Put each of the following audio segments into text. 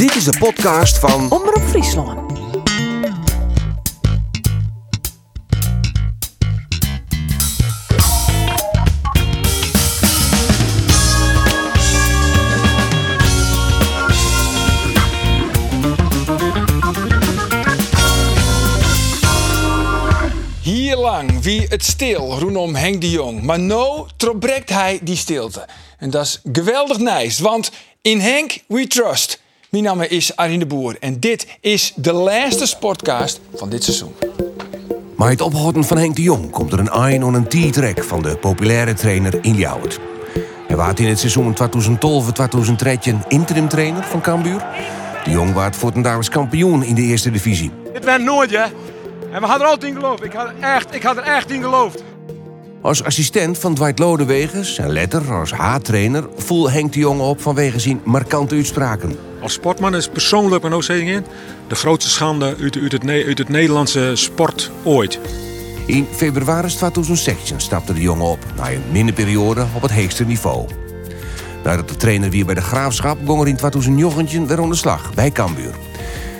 Dit is de podcast van Omroep Friesland. Hier lang wie het stil rondom Henk de Jong. Maar nou trobreekt hij die stilte. En dat is geweldig nice, want in Henk we trust. Mijn naam is Arjen de Boer en dit is de laatste sportcast van dit seizoen. Maar het ophouden van Henk de Jong komt er een ein en een T-track van de populaire trainer in Ljouwert. Hij was in het seizoen 2012-2013 interim trainer van Cambuur. De Jong ten dagelijks kampioen in de eerste divisie. Dit werd nooit, hè? En we hadden er altijd in geloofd. Ik had, er echt, ik had er echt in geloofd. Als assistent van Dwight Lodewegens en letter als H-trainer voel Henk de Jong op vanwege zijn markante uitspraken. Als sportman is persoonlijk, maar ook in, de grootste schande uit, uit, het, uit het Nederlandse sport ooit. In februari 2016 stapte de jongen op na een minnenperiode op het hoogste niveau. Nadat de trainer weer bij de Graafschap gong er in 2019 weer de slag bij Cambuur.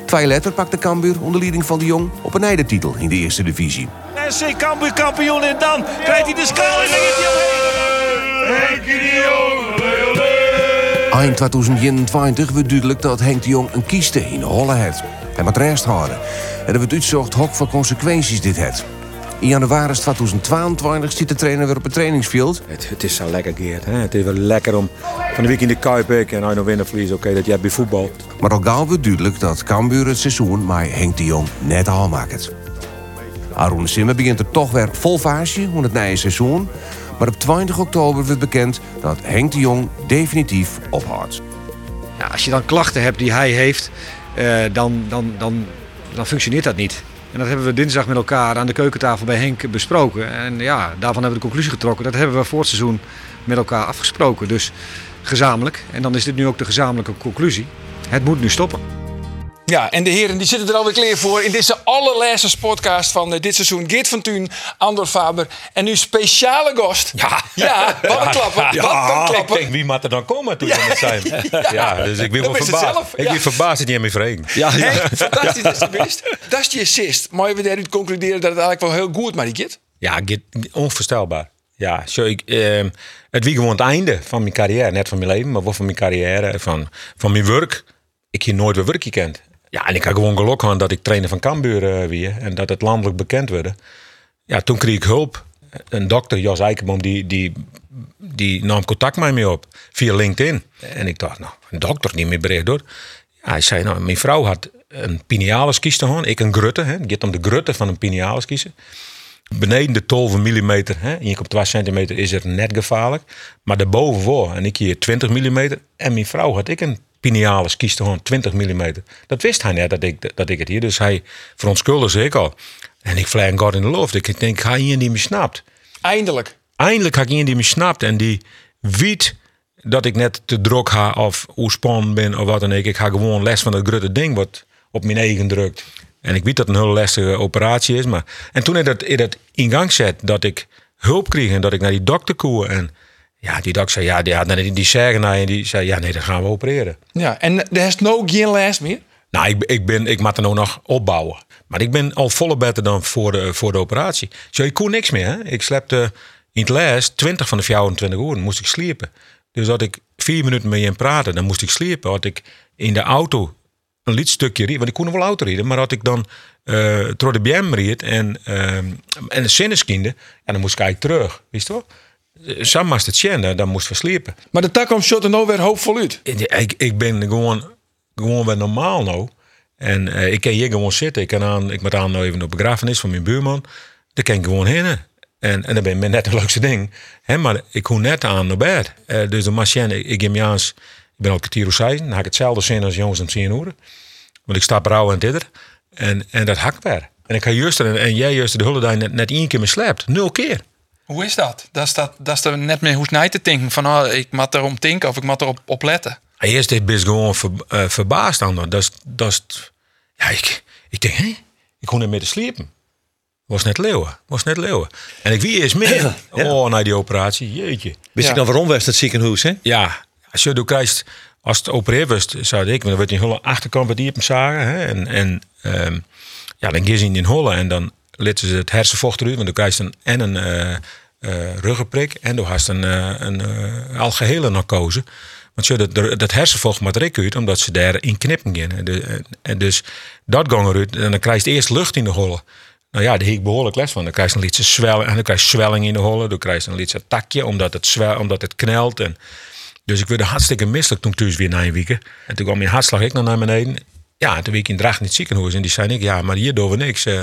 Twee letter pakte Cambuur onder leiding van de Jong op een eindetitel in de eerste divisie. Cambuur kampioen en dan krijgt hij de schaal en dan Eind 2021 werd duidelijk dat Henk de Jong een kieste in de holle het. Hij moet rest houden. En er wordt uitzocht hok voor consequenties dit het. In januari 2022 zit de trainer weer op het trainingsveld. Het, het is zo lekker, Geert. Hè? Het is wel lekker om van de week in de Kuip en nog winnen verliezen, oké, dat je hebt bij voetbal. Maar al gauw werd duidelijk dat Cambuur het seizoen maar Henk de Jong net al maakt. Arun Simmer begint er toch weer vol vaasje om het nieuwe seizoen. Maar op 20 oktober werd bekend dat Henk de Jong definitief ophoudt. Ja, als je dan klachten hebt die hij heeft, eh, dan, dan, dan, dan functioneert dat niet. En dat hebben we dinsdag met elkaar aan de keukentafel bij Henk besproken. En ja, daarvan hebben we de conclusie getrokken. Dat hebben we voor het seizoen met elkaar afgesproken. Dus gezamenlijk. En dan is dit nu ook de gezamenlijke conclusie. Het moet nu stoppen. Ja, en de heren die zitten er alweer klaar voor in deze allerlaatste sportcast van eh, dit seizoen. Geert van Tuin, Andor Faber en nu speciale gast. Ja. Ja, wat een klapper. Wat een Ik klapper. denk, wie moet er dan komen toen we het zijn? Ja, dus ik ben Dat wel is verbaasd. zelf, Ik ja. ben verbaasd dat je vreemd. Ja, fantastisch is het best. Dat is je assist. Maar we daaruit concluderen dat het eigenlijk wel heel goed maar die Ja, Git, onvoorstelbaar. Ja, zo ik, ehm, het wie gewoon het einde van mijn carrière. Net van mijn leven, maar wel van mijn carrière, van, van mijn werk. Ik heb nooit weer werk gekend. Ja, en ik had gewoon geluk dat ik trainer van Cambuur eh, weer. En dat het landelijk bekend werd. Ja, toen kreeg ik hulp. Een dokter, Jos Eikenboom, die, die, die nam contact met mij op via LinkedIn. En ik dacht, nou, een dokter die me bericht door. Ja, hij zei, nou, mijn vrouw had een pinealis kiezen gewoon. Ik een grutte, hè. Gaat om de grutte van een pinealis kiezen. Beneden de 12 mm, hè, en je op 12 centimeter is het net gevaarlijk. Maar daarboven voor, en ik hier 20 mm. En mijn vrouw had ik een pinealis kiest gewoon 20 mm. Dat wist hij net dat ik, dat ik het hier. Dus hij verontschuldigde zich al. En ik vlieg God in de lucht. Ik denk, ga je die me snapt. Eindelijk. Eindelijk had ik iemand die me snapt en die weet dat ik net te druk ga of hoe spannend ben of wat dan ook. Ik ga gewoon les van dat grote ding wat op mijn eigen drukt. En ik weet dat het een heel lastige operatie is. Maar... En toen ik dat, ik dat in gang zet, dat ik hulp kreeg en dat ik naar die dokter koer. En ja, die dokter zei, ja, die, die, die zeggen naar je, die zei, ja, nee, dat gaan we opereren. Ja, en er is no geen last meer. Nou, ik, ik, ben, ik moet er nou nog opbouwen. Maar ik ben al volle beter dan voor de, voor de operatie. Zo, ik kon niks meer. Hè? Ik slepte in het les 20 van de 24 uur moest ik sliepen. Dus had ik vier minuten met je in praten, dan moest ik sliepen. Had ik in de auto een liedstukje rijden, want ik kon nog wel auto rijden, maar had ik dan uh, door de BM reed en, uh, en zinneskiende, en dan moest ik eigenlijk terug. Wist je wel? Sam het tjen, dan moest we sliepen. Maar de tak komt shot er nou weer hoopvol uit. Ik, ik ben gewoon, gewoon weer normaal nou. En uh, ik kan hier gewoon zitten. Ik, kan aan, ik moet aan nou even op begrafenis van mijn buurman. Daar kan ik gewoon heen. En, en dat ben net het leukste ding. Hè, maar ik hoef net aan naar bed. Uh, dus de machine, ik, ik, ik ben al kwartier zei, dan heb ik hetzelfde zin als jongens om 10 uur. Want ik sta brouw en dit. En, en dat hak weer. En ik ga juist en, en jij juist de dag net, net één keer me slept. Nul keer. Hoe is dat? Dat is, dat, dat is er net meer hoe snij te denken van oh, ik moet erom denken of ik moet erop op letten. Eerst dit best gewoon ver, uh, verbaasd aan. Dat is, dat is, ja, ik, ik denk, hé, ik kon niet meer te sliepen. Was net leeuwen, was net leeuwen. En ik wie is meer. Ja. Oh, na die operatie, jeetje. Wist Ja. ik dan waarom was het ziekenhuis, hè? Ja, Als je doet krijgt, als het opereerd was, zou ik, dan wordt die hulle achterkant wat op hem zagen. Hè? En, en ehm, ja, dan gaan ze in die holle en dan laten ze het hersenvocht eruit, want dan krijg je een, en een eh eh, ruggenprik en dan hast een, eh, een eh, algehele narcose. Want zo dat, dat hersenvocht eruit uit, omdat ze daar in knippen gaan. En, dus dat gang eruit en dan krijg je eerst lucht in de holle. Nou ja, daar heb ik behoorlijk les van. Dan krijg je een lietse zwelling, en dan krijg zwelling in de holle. Dan krijg je een lietse takje, omdat het, zwel, omdat het knelt. En, dus ik werd hartstikke misselijk toen thuis weer na een. En toen kwam mijn hartslag ik nog naar beneden. Ja, en toen week in Dracht in het ziekenhuis. En die zei ik, ja, maar hier doen we niks. Eh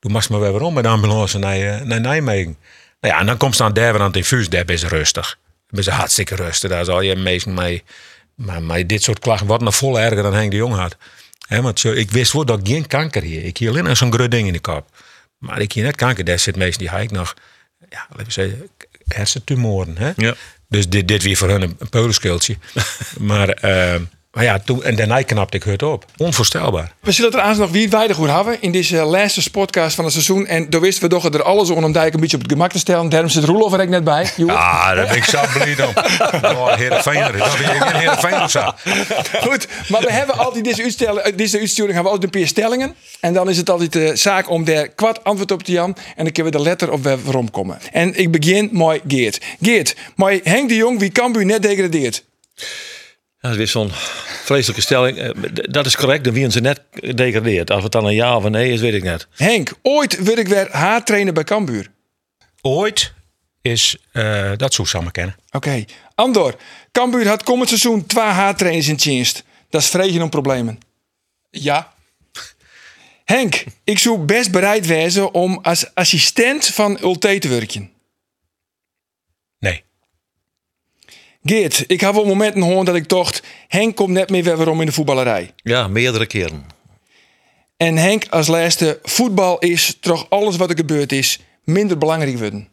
toen mag maar weer om met de ambulance naar, eh, naar Nijmegen. Nou ja, en dan komt ze aan daar aan het infuus. Daar ze rustig. Ben ze hartstikke rustig. Daar zal je meestal mee... Maar, maar dit soort klachten wordt nog vol erger dan Henk de Jong had. Want zo, ik wist wel dat ik geen kanker hier. Ik hier alleen nog zo'n groot ding in de kop. Maar ik hier net kanker. Daar zit meestal die ik nog... Ja, laten we zeggen, hersentumoren. Hè? Ja. Dus dit, dit weer voor hun een, een maar, eh, maar ja, toen, en daarna knapte ik het op. Onvoorstelbaar. We zullen het er nog wie weinig goed hebben in deze laatste sportcast van het seizoen. En toen wisten we toch er alles om om Dijk een beetje op het gemak te stellen. Daarom zit Roelof er ook net bij. Joep. Ah, daar ben ik zo blij om. Oh, Heerenveen, dat ik Heerenveen of zo. Goed, maar we hebben altijd deze, uitstelling, eh, deze uitsturing hebben we altijd een paar stellingen. En dan is het altijd de zaak om daar kwart antwoord op te jan. En dan kunnen we de letter op waarom komen. En ik begin met Geert. Geert, maar Henk de Jong, wie Cambuur net degradeert? Dat is weer zo'n vreselijke stelling. Eh, Dat is correct, dan wie ze net degradeert. Of het dan een ja of een nee is, weet ik net. Henk, ooit wil ik weer haartrainer bij Cambuur. Ooit is eh, dat zo samen kennen. Oké. Andor, Cambuur had komend seizoen twee haartrainers in dienst. Dat is vreten om problemen. Ja. Henk, ik zou best bereid wezen om als assistent van Ulte te werken. Nee. Geert, ik heb wel momenten gehoord dat ik dacht... Henk komt net meer weer waarom in de voetballerij. Ja, meerdere keren. En Henk als laatste, voetbal is, toch alles wat er gebeurd is, minder belangrijk worden.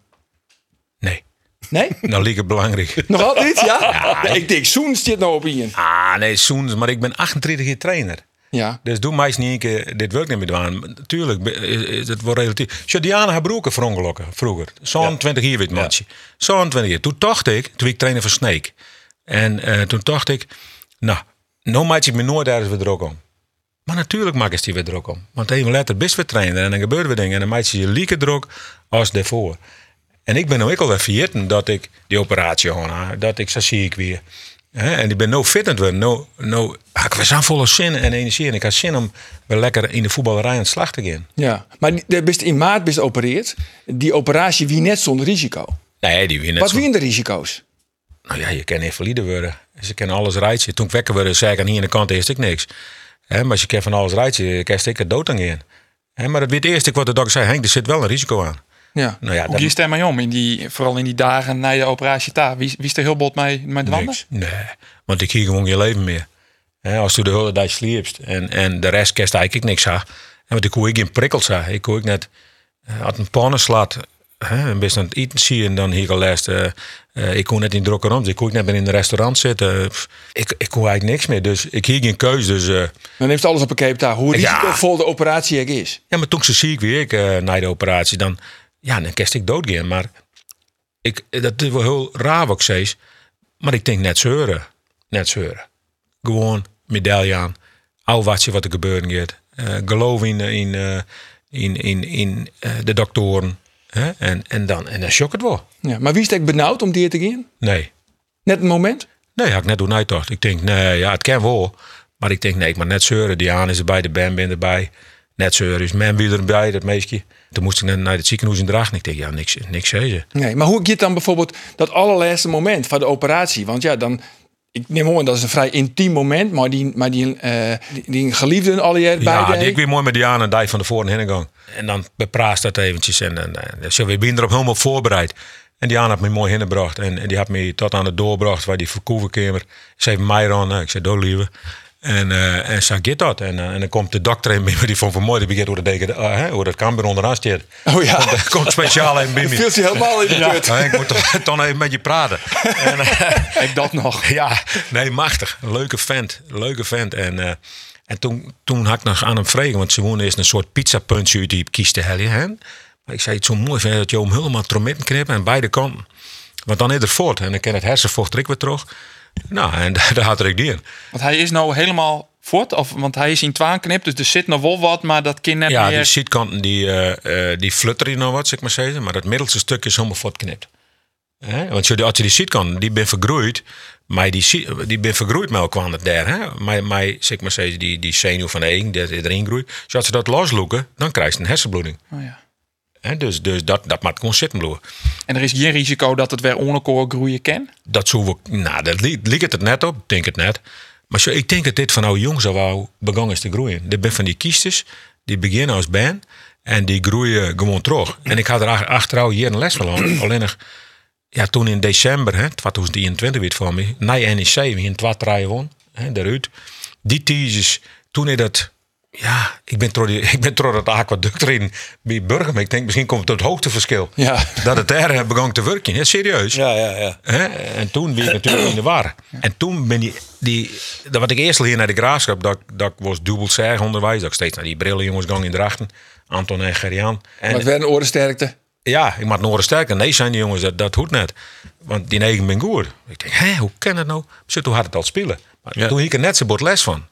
Nee. Nee? Nou, het belangrijk. Nog altijd, ja? Nee, ik denk, Soen zit nou op in. Ah, nee, Soens, maar ik ben 38 jaar trainer. Ja. Dus doe mij eens niet een keer dit werk niet meer doen. Natuurlijk, be- is, is het wordt relatief. Zo, Diana haar broeken verongelukken vroeger. Zo'n 20 jaar matje. Zo'n 20 jaar. Toen dacht ik, toen ik trainer van Sneek. En eh, toen dacht ik, nou, nou maak ik me nooit ergens weer druk om. Maar natuurlijk maak ik die weer druk om. Want even later best weer trainer en dan gebeuren weer dingen. En dan maak je je lieke druk als daarvoor. En ik ben nou ook al weer vergeten dat ik die operatie had. Dat ik, zo zie ik weer. Hè, en ik ben nou fit aan het worden. Nou, nou ik zo'n volle zin en energie. En ik had zin om weer lekker in de voetballerij aan de slag te gaan. ja. Maar best in maart best opereerd. Die operatie wie net zonder risico. Nee, die weer net Wat wie de risico's? Nou ja, je kan invalide worden. Ze kennen alles rijtje. Toen ik wekker werd, zei ik aan hier aan de kant eerst ik niks. Hè, maar als je kan van alles rijtje, kan je er dood aan gaan. Hè, maar dat weet eerst ik wat de dokter zei. Henk, er zit wel een risico aan. Ja. Nou ja, Hoe kiest hij mee om? In die, vooral in die dagen na je operatie daar. Wie, wie is er heel bot mee met wanden? niks. Nee, want ik hier gewoon je leven meer. Hè, als je de hele dag sliept en, en de rest kerst eigenlijk niks zag. En want ik hoe ik geen prikkels zag. Ik hoe ik net, eh, had een pannen slaat, hè, een beetje aan het eten zie en dan hier gelest. eh eh, ik kon net in drukke rond. Ik kon net meer in een restaurant zitten. Pff, ik, ik kon eigenlijk niks meer. Dus ik hier geen keus. Dus eh, Dan neemt alles op een cape daar. Hoe Ja. risicovol de operatie is. ja, maar toen ze ziek weer ik eh, na de operatie, dan, ja, dan kerst ik doodgaan. Maar ik, dat is wel heel raar wat ik. Maar ik denk net zeuren. Net zeuren. Gewoon medaille aan. Al wat je wat er gebeuren gaat. Eh, geloof in, in, eh, in, in, in eh, de doktoren. Hè? En, en dan, en dan shock het wel. Ja. Maar wie is het benauwd om die te gaan? Nee. Net een moment? Nee, had ik net doen uitdacht. Ik denk, nee, ja, het kan wel. Maar ik denk, nee, ik maar net zeuren. Diana is erbij, de band ben erbij. Net zeuren is men weer erbij, dat meisje. Toen moest ik naar het ziekenhuis in Drachten. Ik denk, ja, niks, niks ze. Nee, maar hoe gaat dan bijvoorbeeld dat allerlaatste moment van de operatie? Want ja, dan... Ik neem aan, dat is een vrij intiem moment. Maar die, maar die, eh, die, die geliefden al jaar bij Ja, de- die ik weer mooi met Diana en die van de voren heen gang. En dan bepraast dat eventjes. En, en, en zo, we zijn erop helemaal voorbereid. En Diana had me mooi hingebracht. En, en die had me tot aan het doorbracht waar die verkoevenkamer. Ze heeft mij aan. Ik zei, doe lieve. En, eh en zo gaat dat. En, eh, en dan komt de dokter in bij me. Die vond van mooi. Die begint hoe dat, deken, uh, hoe dat kan onderaan staat. Oh ja. Komt, komt speciaal in bij me. Viel ze helemaal in de put. Ja, ik moet toch, toch even met je praten. En, Ik dat nog. ja, nee, machtig. Leuke vent. Leuke vent. En, en toen, toen had ik nog aan hem vregen, want ze woonde eerst een soort pizzapuntje die kiest te helden. hè. Maar ik zei het zo mooi vind dat je hem helemaal trommetten knippen aan beide kanten. Want dan is er voort en dan kan het hersenvocht er weer terug. Nou, en daar had ik die in. Want hij is nou helemaal voort. Of, want hij is in twaan knipt, dus er zit nog wel wat, maar dat net Ja, meer. die zietkanten die, eh, die flutteren nog wat, zeg maar zeggen. Maar dat middelste stukje is helemaal voortknipt. Hè? Want als je die zietkanten, die ben vergroeid. Maar die, die ben vergroeid met elkaar daar. Hè? Maar, maar zeg maar zeggen, die, die zenuw van de die erin groeit. Dus als ze dat losloeken, dan krijg je een hersenbloeding. Oh, ja. Dus, dus dat, dat maakt gewoon zitten bloeden. En er is geen risico dat het weer onkoor groeien kan. Dat zou we, nou, dat li- liep het net op, ik denk het net. Maar zo, ik denk dat dit van oude jongens al begonnen is te groeien. Dit ben van die kiesters, die beginnen als ben en die groeien gewoon terug. En ik had er ach- achteraf hier een les van. Alleen nog, ja, toen in december, hè, 2021 weer voor me, na NEC, we in twee draaien won, hè, daaruit. Die teasers, toen is dat, ja, ik ben door, die, ik ben door het aquaduct erin bij Burgum. Ik denk, misschien komt het hoogteverschil. Ja. Dat het daar begon te werken. Ja, serieus. Ja, ja, ja. En toen ik natuurlijk in de war. En toen ben die, die dat wat ik eerst hier naar de graafschap, dat, dat was dubbel zeg onderwijs, dat ik steeds naar die brillenjongens gang in Drachten, Anton en Gerian. En Maar het werd een orensterkte. ja, ik maak Noorden sterker. Nee, zijn die jongens, dat, dat hoeft net. Want die negen ben goed. Ik denk, hé, hoe kan het nou? Zo, toen had het al spelen. Maar Ja. toen ik er net zo bord les van.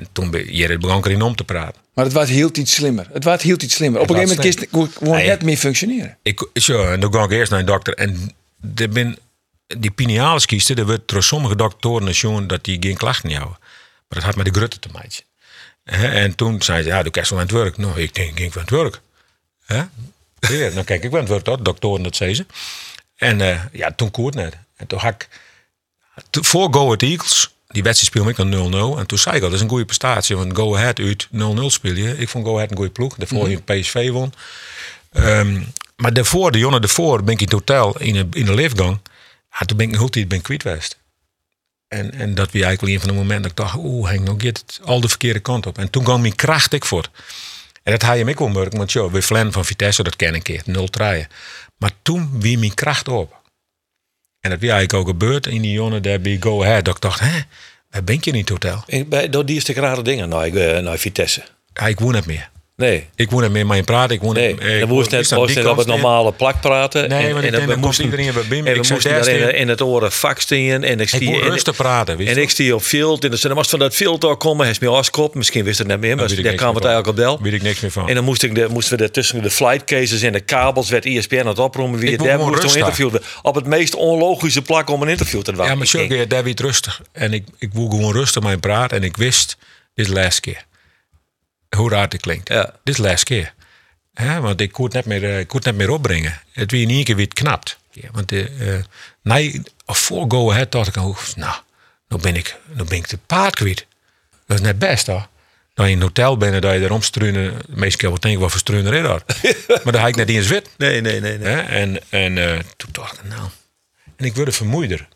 En toen ben je begon ik erin om te praten. Maar het was heel iets slimmer. Het was heel iets slimmer. Op een gegeven moment kon het gewoon net meer functioneren. Ik, zo, en dan ga ik eerst naar een dokter. En er ben, die pineales kiezen, er wordt door sommige doktoren gezien dat die geen klachten houden. Maar dat had met de grutte te maken. En toen zei ze, ja, doe kerst wel aan het werk. Nou, ik denk, ik van het werk. Ja, dan kijk ik wel aan het werk, dat doktoren dat zei ze. En eh, ja, toen koert net. En toen had ik, voor Go Ahead Eagles, die wedstrijd speelde ik dan 0-0. En toen zei ik al, dat is een goede prestatie. Want Go Ahead uit 0-0 speel je. Ik vond Go Ahead een goede ploeg. Daarvoor je PSV won. Ehm, maar daarvoor, de jongen daarvoor, ben ik in het hotel in de, in de liftgang. Ja, toen ben ik een hele tijd ben ik kwijt geweest. En, en dat was eigenlijk een van de momenten dat ik dacht, oeh, Henk, nou gaat het al de verkeerde kant op. En toen kwam mijn kracht ik voor. En dat had je me ook wel merken, want joh, bij Flan van Vitesse, dat ken ik een keer, nul traaien. Maar toen wie mijn kracht op. En dat was eigenlijk ook gebeurd in die jongen daar bij Go Ahead. Dat ik dacht, hè, waar ben je? Ik, bij, door die is de rare dingen naar, uh, naar Vitesse. Ja, ik woon het meer. Nee. Ik het meer met je praten. Ik woon Nee, eh, dan ik moest net, ik sta moest net op het in. normale plak praten. Nee, want ik denk, we dan komt iedereen weer binnen. En Ik we moesten daar in, in het oren vak. En ik Ik stie moet en- rustig praten, En ik stie op veld. En dan was van dat veld al komen. Hij is meer afskop. Misschien wist het net meer. Maar ik daar kwam het eigenlijk op del. Weet ik niks meer van. En dan moest ik de, moesten we er tussen de flight cases en de kabels werd E ESPN aan het oproepen. Wie Ik daar moest rust interview Op het meest onlogische plak om een interview te doen. Ja, maar Ik zo daar weer rustig. En ik, ik wil gewoon rustig hem praten. En ik wist, dit is de laatste keer. Hoe raar het klinkt. Ja. Dit is de laatste keer. Hè, want ik kon het net meer, eh, ik kon het net meer opbrengen. Het weer in één keer weer knapt. Ja, want uh, nee, voor Go Ahead dacht ik, oh, nou, nou ben ik, nou ben ik de paard kwijt. Dat is net best hoor. Dat je in een hotel bent, dat je erom struinen. De meeste keer wel denken, wat voor struinen is dat? maar dan had ik net niet eens wit. Nee, nee, nee. nee. Hè? En, en eh, toen dacht ik, nou. En ik word vermoeider.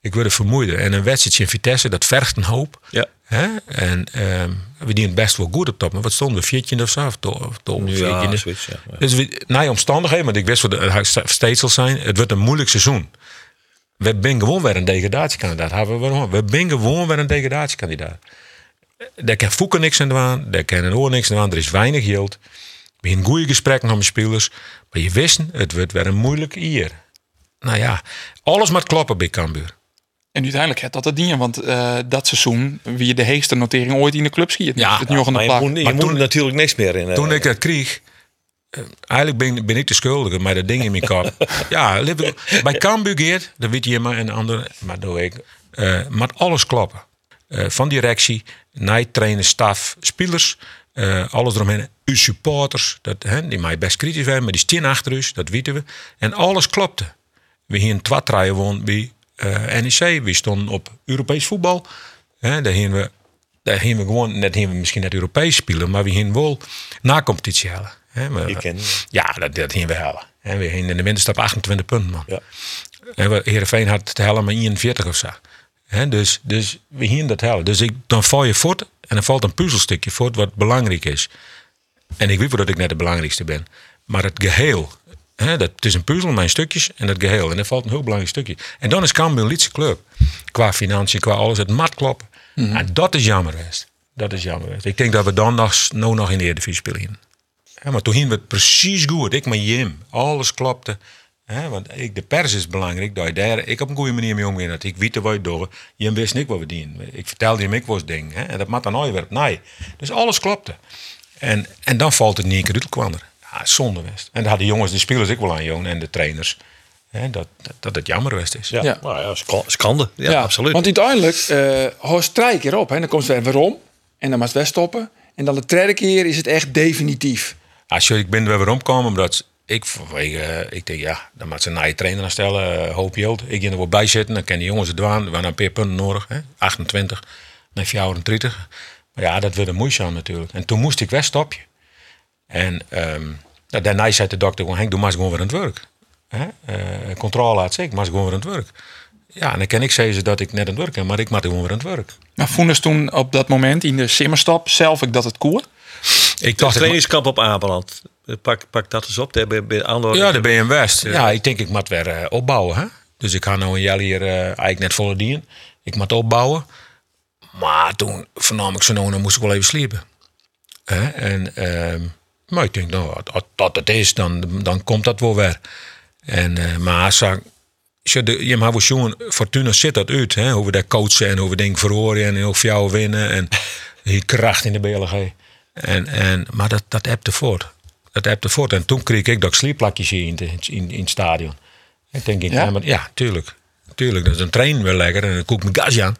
Ik word vermoeider. En een wedstrijdje in Vitesse, dat vergt een hoop. Ja. Hè? En ehm, we dienen best wel goed op top. Maar wat stonden we? 14 of zo? Of to- of to- Ja, 14e. zoiets, ja. Dus we, na je omstandigheden, want ik wist wat het steeds zal zijn. Het wordt een moeilijk seizoen. We zijn gewoon weer een degradatiekandidaat. We, zijn gewoon weer een degradatiekandidaat. Daar kan Foeken niks aan doen. Daar kan een oor niks aan doen. Er is weinig geld. We hebben goede gesprekken met de spelers. Maar je wist, het wordt weer een moeilijk jaar. Nou ja, alles moet kloppen bij Cambuur. En uiteindelijk had dat het ding, want eh, dat seizoen wie je de heegste notering ooit in de club schiet. Ja, het nog aan de Maar je plak. moet, je Maar moet toen- natuurlijk niks meer in. eh, Toen ik dat kreeg, eh, eigenlijk ben, ben ik de schuldige, maar dat ding in mijn kop. ja, bij Cambuur geert, dat weet je maar en andere, maar doe ik, eh maar alles kloppen. Eh, van directie, naar trainen, staf, spelers, eh, alles eromheen. Uw supporters, dat, hè, die mij best kritisch zijn, maar die staan achter u, dat weten we. En alles klopte. We hier een twaatraaien won bij NEC. We stonden op Europees voetbal. Hè, daar gingen we daar gingen we gewoon, net gingen we misschien net Europees spelen, maar we gingen wel na competitie halen. Hè, we- ja, dat, dat gingen we halen. En we gingen in de winterstap 28 punten, man. Ja. En we, Heerenveen had te halen maar 41 of zo. Dus, dus we gingen dat halen. Dus ik, dan val je voort en dan valt een puzzelstukje voort wat belangrijk is. En ik weet wel dat ik net de belangrijkste ben. Maar het geheel, dat, het is een puzzel, mijn stukjes en het geheel. En dat valt een heel belangrijk stukje. En dan is Cambuur lietse club. Qua financiën, qua alles, het mat kloppen. En dat is jammer geweest. Dat is jammer geweest. Ik denk dat we dan nog, nou nog in de Eredivisie spelen. Ja, maar toen gingen we het precies goed. Ik met Jim. Alles klopte. Want ik, de pers is belangrijk. Dat je daar, ik op een goede manier mee. Dat ik weet wat je door. Je wist niet wat we dienen. Ik vertelde hem ik was ding. En dat maakt dan weer. Nee. Dus alles klopte. En, en dan valt het niet een keer uit er. Ja, zonde west. En daar hadden de jongens, de spelers ik wel aan jongen en de trainers. Hè, dat, dat, dat het jammer west is. Ja, Ja. Nou ja schande. Ja, absoluut. Want uiteindelijk uh, hoort drie keer op. Hè. Dan komt het weer weer om. En dan moet het wegstoppen. En dan de derde keer is het echt definitief. Als je, ik ben er weer omkomen, omdat ik, vanwege, eh, ik denk, ja, dan moet ze een nieuwe trainer aanstellen, uh, hoop Jild. Ik ging er wel bij zitten, dan kennen die jongens het doen. We hebben een paar punten nodig, hè? 28, naar 34. Maar ja, dat werd een moeizaam natuurlijk. En toen moest ik wegstopje. En um, daarna zei de dokter gewoon, Henk, doe maar eens gewoon weer aan het werk. Hè? Uh, controle had ik, maar gewoon weer aan het werk. Ja, en dan kan ik zeggen dat ik net aan het werk ben, maar ik maak gewoon weer aan het werk. Maar vonden ze toen op dat moment in de simmerstap zelf ik dat het koer? Ik dacht trainingskamp op Ameland. Pak, pak dat eens op. Daar. Ja, daar ben je in West. Ja. ja, ik denk ik moet weer uh, opbouwen. Hè? Dus ik ga nou een jaar hier uh, eigenlijk net volle. Ik moet opbouwen. Maar toen vernam ik zo nou, dan moest ik wel even sliepen. Hè? En, uh, maar ik denk, nou, als dat het is, dan, dan komt dat wel weer. En, uh, maar zag, je, je maar wel zien, Fortuna zit dat uit. Hè? Hoe we daar coachen en hoe we dingen verhoren en hoe jou winnen. En die kracht in de BLG. En, en, maar dat, dat hebte voort. Dat hebte voort. En toen kreeg ik dat ik slieplakjes in, de, in, in het stadion. Ik denk, ja? Ja, ja, tuurlijk. Tuurlijk, dat is een train wel lekker. En dan koek ik mijn gas aan.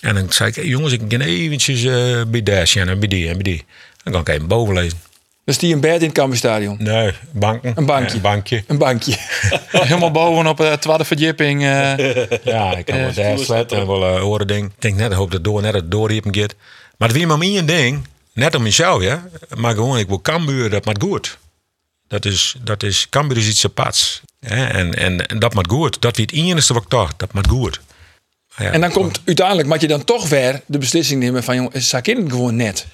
En dan zei ik, jongens, ik ga eventjes uh, bij en bij die en bij die. Dan kan ik even boven lezen. Dus die een bed in het Cambuurstadion? Nee, banken. Een bankje. Een bankje. Een bankje. Helemaal boven op de tweede verdieping. Uh, ja, ik kan wel daar sletten en wel uh, horen ding. Ik denk net, ik hoop dat door, net het doorriepen gaat. Maar het wie maar één ding, net om mezelf, ja. Maar gewoon, ik wil Cambuur, dat maakt goed. Dat is, dat is, Cambuur is iets aparts. Ja, en, en, en dat maakt goed. Dat wie het enige wat ik dacht, dat maakt goed. Ja, en dan komt uiteindelijk, moet je dan toch weer de beslissing nemen van, jongen, zak in het gewoon net.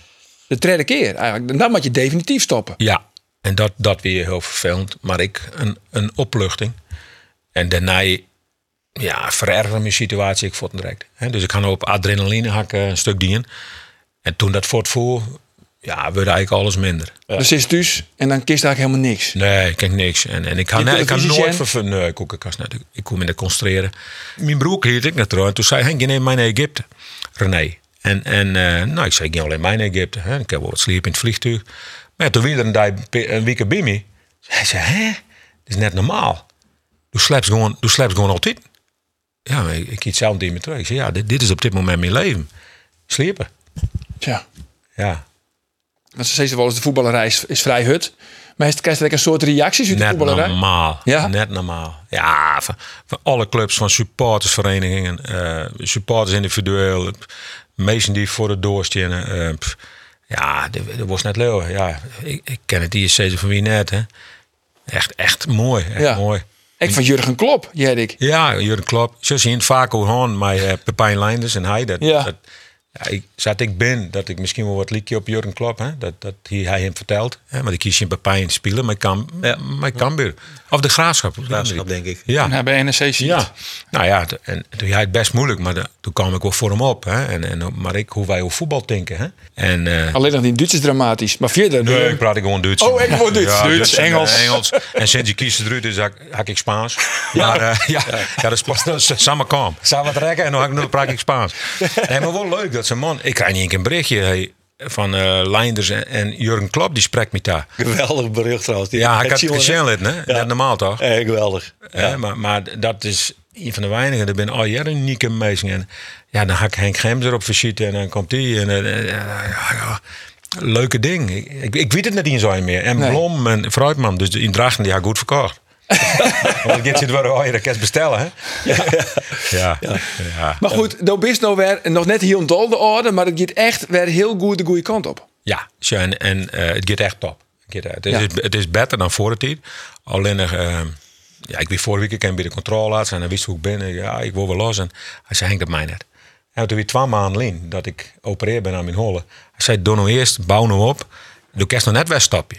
De derde keer eigenlijk. En dan moet je definitief stoppen. Ja, en dat, dat weer heel vervelend. Maar ik, een, een opluchting. En daarna, ja, verergerde mijn situatie. Ik vond het direct. Dus ik ga nou op adrenaline hakken een stuk dienen. En toen dat voortvoer, ja, werd eigenlijk alles minder. Ja. Dus is dus en dan kist eigenlijk helemaal niks. Nee, ik kijk niks. En, en ik kan, nee, ik kan nooit vervullen. Nee, ik, ik, net, ik kon me concentreren. Mijn broer hield ik net En toen zei hij, je neemt mij naar Egypte. René. En, en uh, nou, ik zei, ik ga alleen mij naar Egypte. Hè. Ik heb wel wat sliep in het vliegtuig. Maar ja, toen weer een, dag, een week bij me. Hij zei, hè? Dat is net normaal. Doe slept gewoon, doe gewoon altijd. Ja, ik, ik iets zelf niet meer terug. Ik zei, ja, dit, dit is op dit moment mijn leven. Sliepen. Tja. Ja. Want ze zeggen wel eens de voetballerij is, vrij hut. Maar krijg je een soort reacties uit de Net normaal. Ja? Net normaal. Ja, van, van alle clubs, van supportersverenigingen, uh, supporters individueel, meesten die voor de doorstaan. Uh, ja, dat was net leuk. Ja, ik, ik ken het ISC van wie net. Hè. Echt, echt mooi. Echt Ja. mooi. Ik van Jurgen Klop, Jerik. Ja, Jurgen Klopp. Zo zien vaak hoe met uh, Pepijn Leinders en hij. Dat, Ja. dat, ja, ik, zat ik ben, dat ik misschien wel wat liedje op Jurgen Klopp, hè, dat, dat hij, hij hem vertelt. Hè, maar ik kies in Pepijn spelen, maar ik kan, Ja. maar ik kan weer. Of de graafschap. Graafschap, denk ik. Ja. En hij bij NEC ziet. Ja, nou ja, en toen jij het best moeilijk, maar de- toen kwam ik wel voor hem op. Hè? En, en, maar ik, hoe wij over voetbal denken. Hè? En, eh, Alleen nog die Duits is dramatisch. Maar verder... nee, ik praat ik gewoon Duits. Oh, ik gewoon Duits. Ja, Duits, en, Engels. eh, Engels. En sinds je kiest eruit is, hak, hak ik Spaans. Maar eh, ja, ja, dat is pas samen kwam. Samen trekken en dan praat ik Spaans. Nee, maar wel leuk dat man. Ik krijg niet een berichtje hey, van eh Leinders en, en Jurgen Klopp, die spreekt me daar. Geweldig bericht trouwens. Die- Ja, ik had het gezien, hè? Net normaal toch? Eh, geweldig. Maar, maar dat is een van de weinigen. Er ben al jaren unieke mensen. En ja, dan hak Henk Gems erop visite en dan komt die. En, eh, ja, ja, ja, leuke ding. Ik, ik, ik weet het net niet zo meer. En Nee. Blom en Fruitman. Dus in Drachten, die had goed verkocht. Want ik zit waar je dat kan bestellen, hè? Ja. ja. ja. Maar goed, nou bist nou weer nog net heel dol de orde, maar het gaat echt weer heel goed de goede kant op. Ja, en, en eh, het gaat echt top. Het, gaat, het, is, Ja. het is beter dan voor de tijd. Alleen eh, ja, ik weet vorige week ik bij de controle laatst en hij wist hoe ik ben. Ik, ja, ik wil wel los. En hij zei, Henk, dat mij net. En toen weer twee maanden in dat ik opereer ben aan mijn holle. Hij zei, doe nou eerst, bouw nou op. Doe kerst nog net wegstapje.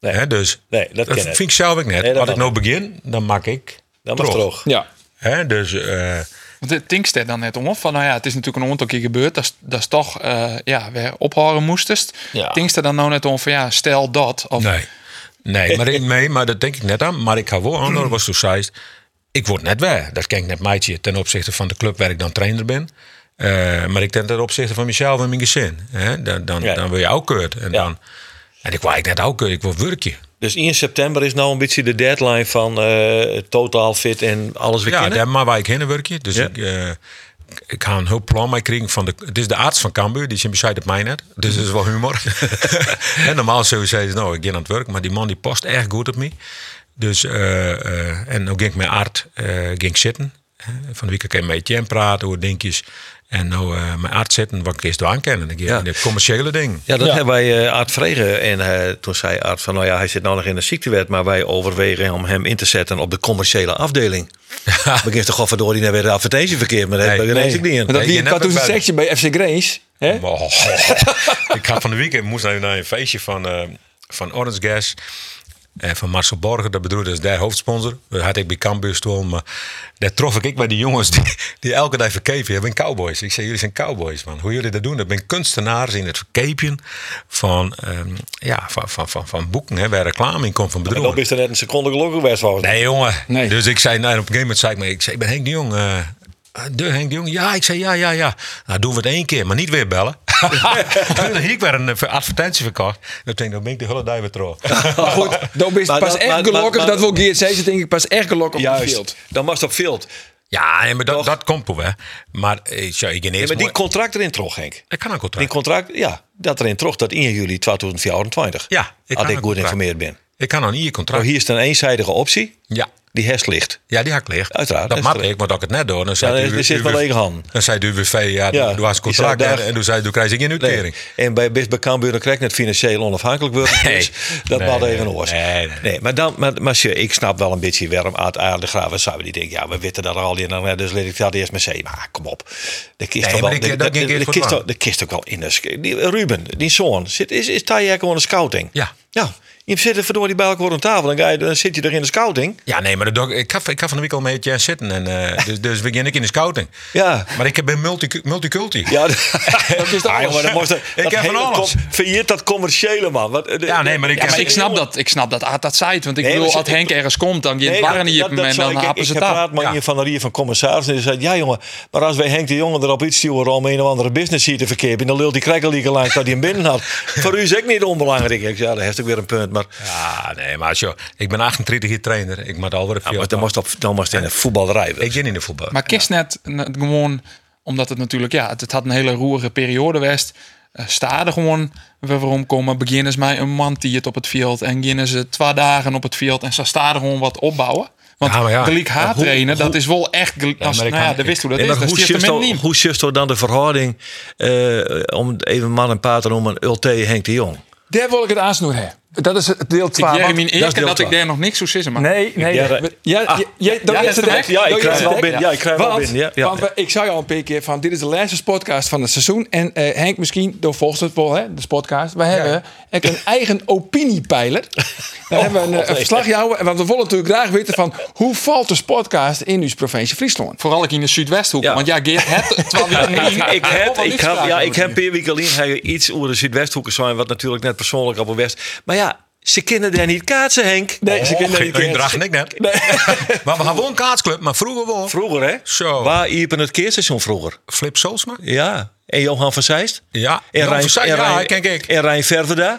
Nee. Hè, dus Nee, dat ken vind ik. ik zelf ook net. Nee, dat Als ik nou begin, dan maak ik Dat was terug. toch. Ja. Hè, dus eh, Want het tinkt er dan net om. Van nou ja, het is natuurlijk een aantal keer gebeurd. Dat is, dat is toch eh, ja, weer ophouden moestest. Ja. Er dan nou net om van ja, stel dat. Of, nee. Nee, maar, ik, nee, maar dat denk ik net aan. Maar ik ga wel aan, dat was toen zei ik word net weg. Dat ken ik net meidje ten opzichte van de club waar ik dan trainer ben. Eh, maar ik denk ten opzichte van mezelf en mijn gezin. Hè? Dan, dan, Ja. dan wil je ook keurt. En, Ja. dan, en ik wou ik net ook keurt. Ik wil werkje. Dus 1 september is nou een beetje de deadline van eh, totaal fit en alles weer Ja, daar maar waar ik heen werkje. Dus Ja. ik, eh, ik ga een heel plan mee krijgen van de. Het is de arts van Cambuur, die is in bescheid op mij net. Dus dat is wel humor. en normaal zou je zeggen, nou, ik ga aan het werk, maar die man die past echt goed op me. Dus eh, eh, en dan ging ik met Art eh, ging zitten. Eh, Van de week kan ik met Etienne praten over dingetjes. En nou eh met Art zitten, wat ik eerst aan kennen. Ja. De commerciële ding. Ja, dat hebben wij uh, Art vregen. En eh, toen zei Art van, nou ja, hij zit nou nog in de ziektewet. Maar wij overwegen om hem in te zetten op de commerciële afdeling. Begint toch godverdorie naar weer de advertentie verkeerd. Maar dat Nee, nee. ik niet in. Maar dat wie een bij- sectie bij FC Grace. Hè? Oh, ik ga van de weekend moest naar een feestje van, eh, van Orange Gas. En van Marcel Borger, dat bedoelde is daar hoofdsponsor. Dat had ik bij Cambuur stoel, maar daar trof ik bij die jongens die, die elke dag verkepen. Dat zijn cowboys. Ik zei, jullie zijn cowboys, man. Hoe jullie dat doen, dat ben kunstenaars in het verkepen van, ehm, ja, van, van, van, van boeken, hè, waar reclame in komt van bedrijven. dan is er net een seconde gelukkig geweest mij. Nee, jongen. Nee. Dus ik zei, nou, op een gegeven moment zei ik, maar, ik, zei, ik ben Henk de Jong. eh, de Henk de Jong. Ja, ik zei ja, ja, ja. Nou, doen we het één keer, maar niet weer bellen. Toen heb ik weer een eh, advertentie verkocht. Dan denk ik, dan ben ik de hele dag weer terug. Goed, dan ben je pas dat- echt maar- gelukkig. maar- dat wil Geert zeggen, denk ik pas echt gelukkig op het veld. dan was het op veld. Ja, nee, maar dat, dat komt wel. hè. Maar eh, zo, ik, Ja, ineens maar die mooi- contract erin trog, Henk. ik kan een Die contract. contract, ja, dat erin trog dat 1 juli 2024. Ja, Als ik kan ik goed contract. geïnformeerd ben. Ik kan nog niet je contract. Nou, hier is een eenzijdige optie. Ja. Die herst ligt. Ja, die had ik licht. Uiteraard, Dat dat mag ik, want als ik het net doe, dan Ja, zei er, er zit wel lege handen. Dan zei de UWV, ja, Ja, ja doe als die contract. En, en toen zei toen krijg je geen uitkering. Nee. En bij, Cambuur dan krijg je net financieel onafhankelijk worden. Nee. Dus dat Nee, nee, even oors. nee, nee. maar, dan, maar, maar ik snap wel een beetje waarom uit Aarde Graven zouden die denken, ja, we weten dat al in, dan, dus laat ik dat eerst maar zeggen. Maar kom op. De kist Nee, toch maar wel, ik- de, dat kist ook wel in Ruben, die zoon, zit, is, is hij gewoon een scouting? Ja. Ja. Je zit er verdorie bij elkaar aan tafel en ga je, dan zit je er in de scouting. Ja, nee, maar dat doe ik, ik, ga, ik ga van de week al met Jan zitten. En, eh, dus, dus begin ik in de scouting. Ja. Maar ik ben multi, multiculti. Ja, dat is maar dan moest er- Ik dat heb van alles. Failliet dat commerciële man. Wat, de- Ja, nee, maar ik Ja, maar ik snap dat, ik snap dat dat zei het. Want ik Nee, bedoel, maar als Henk ergens komt, dan je Nee, waren dat en dan ik- happen ik, ze ik het heb af. praat Ja. je van de Rier van commissaris en die zei, ja jongen, maar als wij Henk de Jonge erop iets sturen om een of andere business hier te verkeerd, dan lult die krekkelieke langs dat hij hem binnen had. Voor u is ook niet onbelangrijk. Ik zei, ja, dat heeft ook weer een punt. Maar, Ja, nee, maar joh, ik ben 38 jaar trainer. Ik moet alweer ja, veel. maar dan moest, op, dan moest in de voetballerij. ik ben in de voetbal. Maar kist net gewoon, omdat het natuurlijk, ja, het, het had een hele roerige periode geweest. Uh, sta er gewoon weer waarom komen. Beginnen ze mij een man die het op het veld en beginnen ze twee dagen op het veld en ze staan er gewoon wat opbouwen. Want Ja, ja. de league Maar haar hoe- trainen, dat is wel echt. Als, maar ik nou ja, wist hoe dat is. Dat hoe niet. hoe dan de verhouding, eh, om even man en pater noemen, Ulte Henk de Jong? Daar wil ik het aansnoer hebben. Dat is het deel Ik 12. jij min is eerlijk deel dat ik daar nog niks zo zeggen. Maar Nee, nee. Ja, Ja, dat- ja, Ah. ja, ja, is ik krijg wel binnen. Ja, ik krijg wel Want- binnen. Ja, ja. want we- ik zei al een paar keer van dit is de laatste podcast van het seizoen. En eh, Henk, misschien door volgt het wel, hè, de podcast. We hebben een eigen opiniepeiler. Dan hebben we een, eh, een verslagjouwer. Want we willen natuurlijk graag weten van hoe valt de podcast in uw provincie Friesland? Vooral ik in de Zuidwesthoek. Ja. Want ja, Geert het. Ik, ik, heb, ik, heb, ja, ik heb per week alleen iets over de Zuidwesthoeken zijn, wat natuurlijk net persoonlijk op de West. Maar ja, ze kunnen daar niet kaatsen, Henk. Nee, ze kunnen geen niet draag ik net. maar we gaan wel een kaatsclub, maar vroeger wel. Vroeger, hè? Zo. Waar iepen het keerstation vroeger? Flip Solsma? Ja. En Johan van Zeist? Ja. En Rijn, van Zeist, en ja, Rijn, ken ik. En Rijn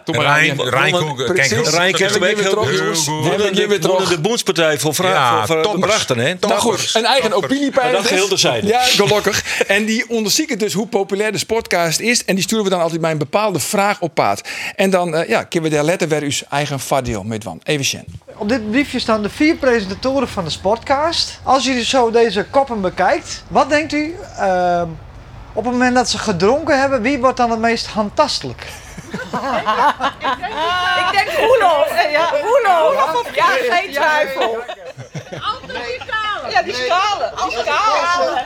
maar Rijn, Rijn- Koeken, Rijn we heel weer goed. Wonnen weer de, wonnen terug. de Boenspartij voor, Ja, voor, voor brachten, hè? Toppers. Nou goed, een eigen opiniepeiler. Dat geheel terzijde. Ja, gelukkig. En die onderzoeken dus hoe populair de sportcast is. En die sturen we dan altijd bij een bepaalde vraag op paard. En dan eh, ja, kunnen we daar letten waar uw eigen vaardeel mee van. Even Sjen. Op dit briefje staan de vier presentatoren van de Sportcast. Als u zo deze koppen bekijkt, wat denkt u ehm, op het moment dat ze gedronken hebben, wie wordt dan het meest handtastelijk? Ik denk Roelof. Ja, Roelof. Ja, geen twijfel. Ja, die schalen. Die schalen.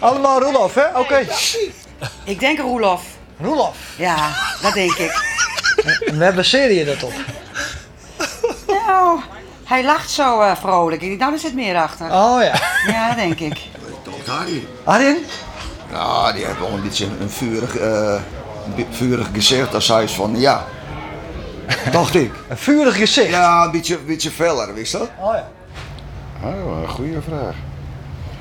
Allemaal Roelof, hè? Oké. Ik denk Roelof. Roelof. Ja, dat denk ik. We baseren je dat op. Nou, hij lacht zo eh, vrolijk. Ik denk, nou, er zit meer achter. Oh ja. Ja, dat denk ik. Arjen? Ja, die heeft wel een beetje een vurig, eh, vurig gezicht. Als hij is van, ja, Dacht ik. Een vurig gezicht. Ja, een beetje, beetje feller, wist je dat? Oh ja. Oh, een goede vraag.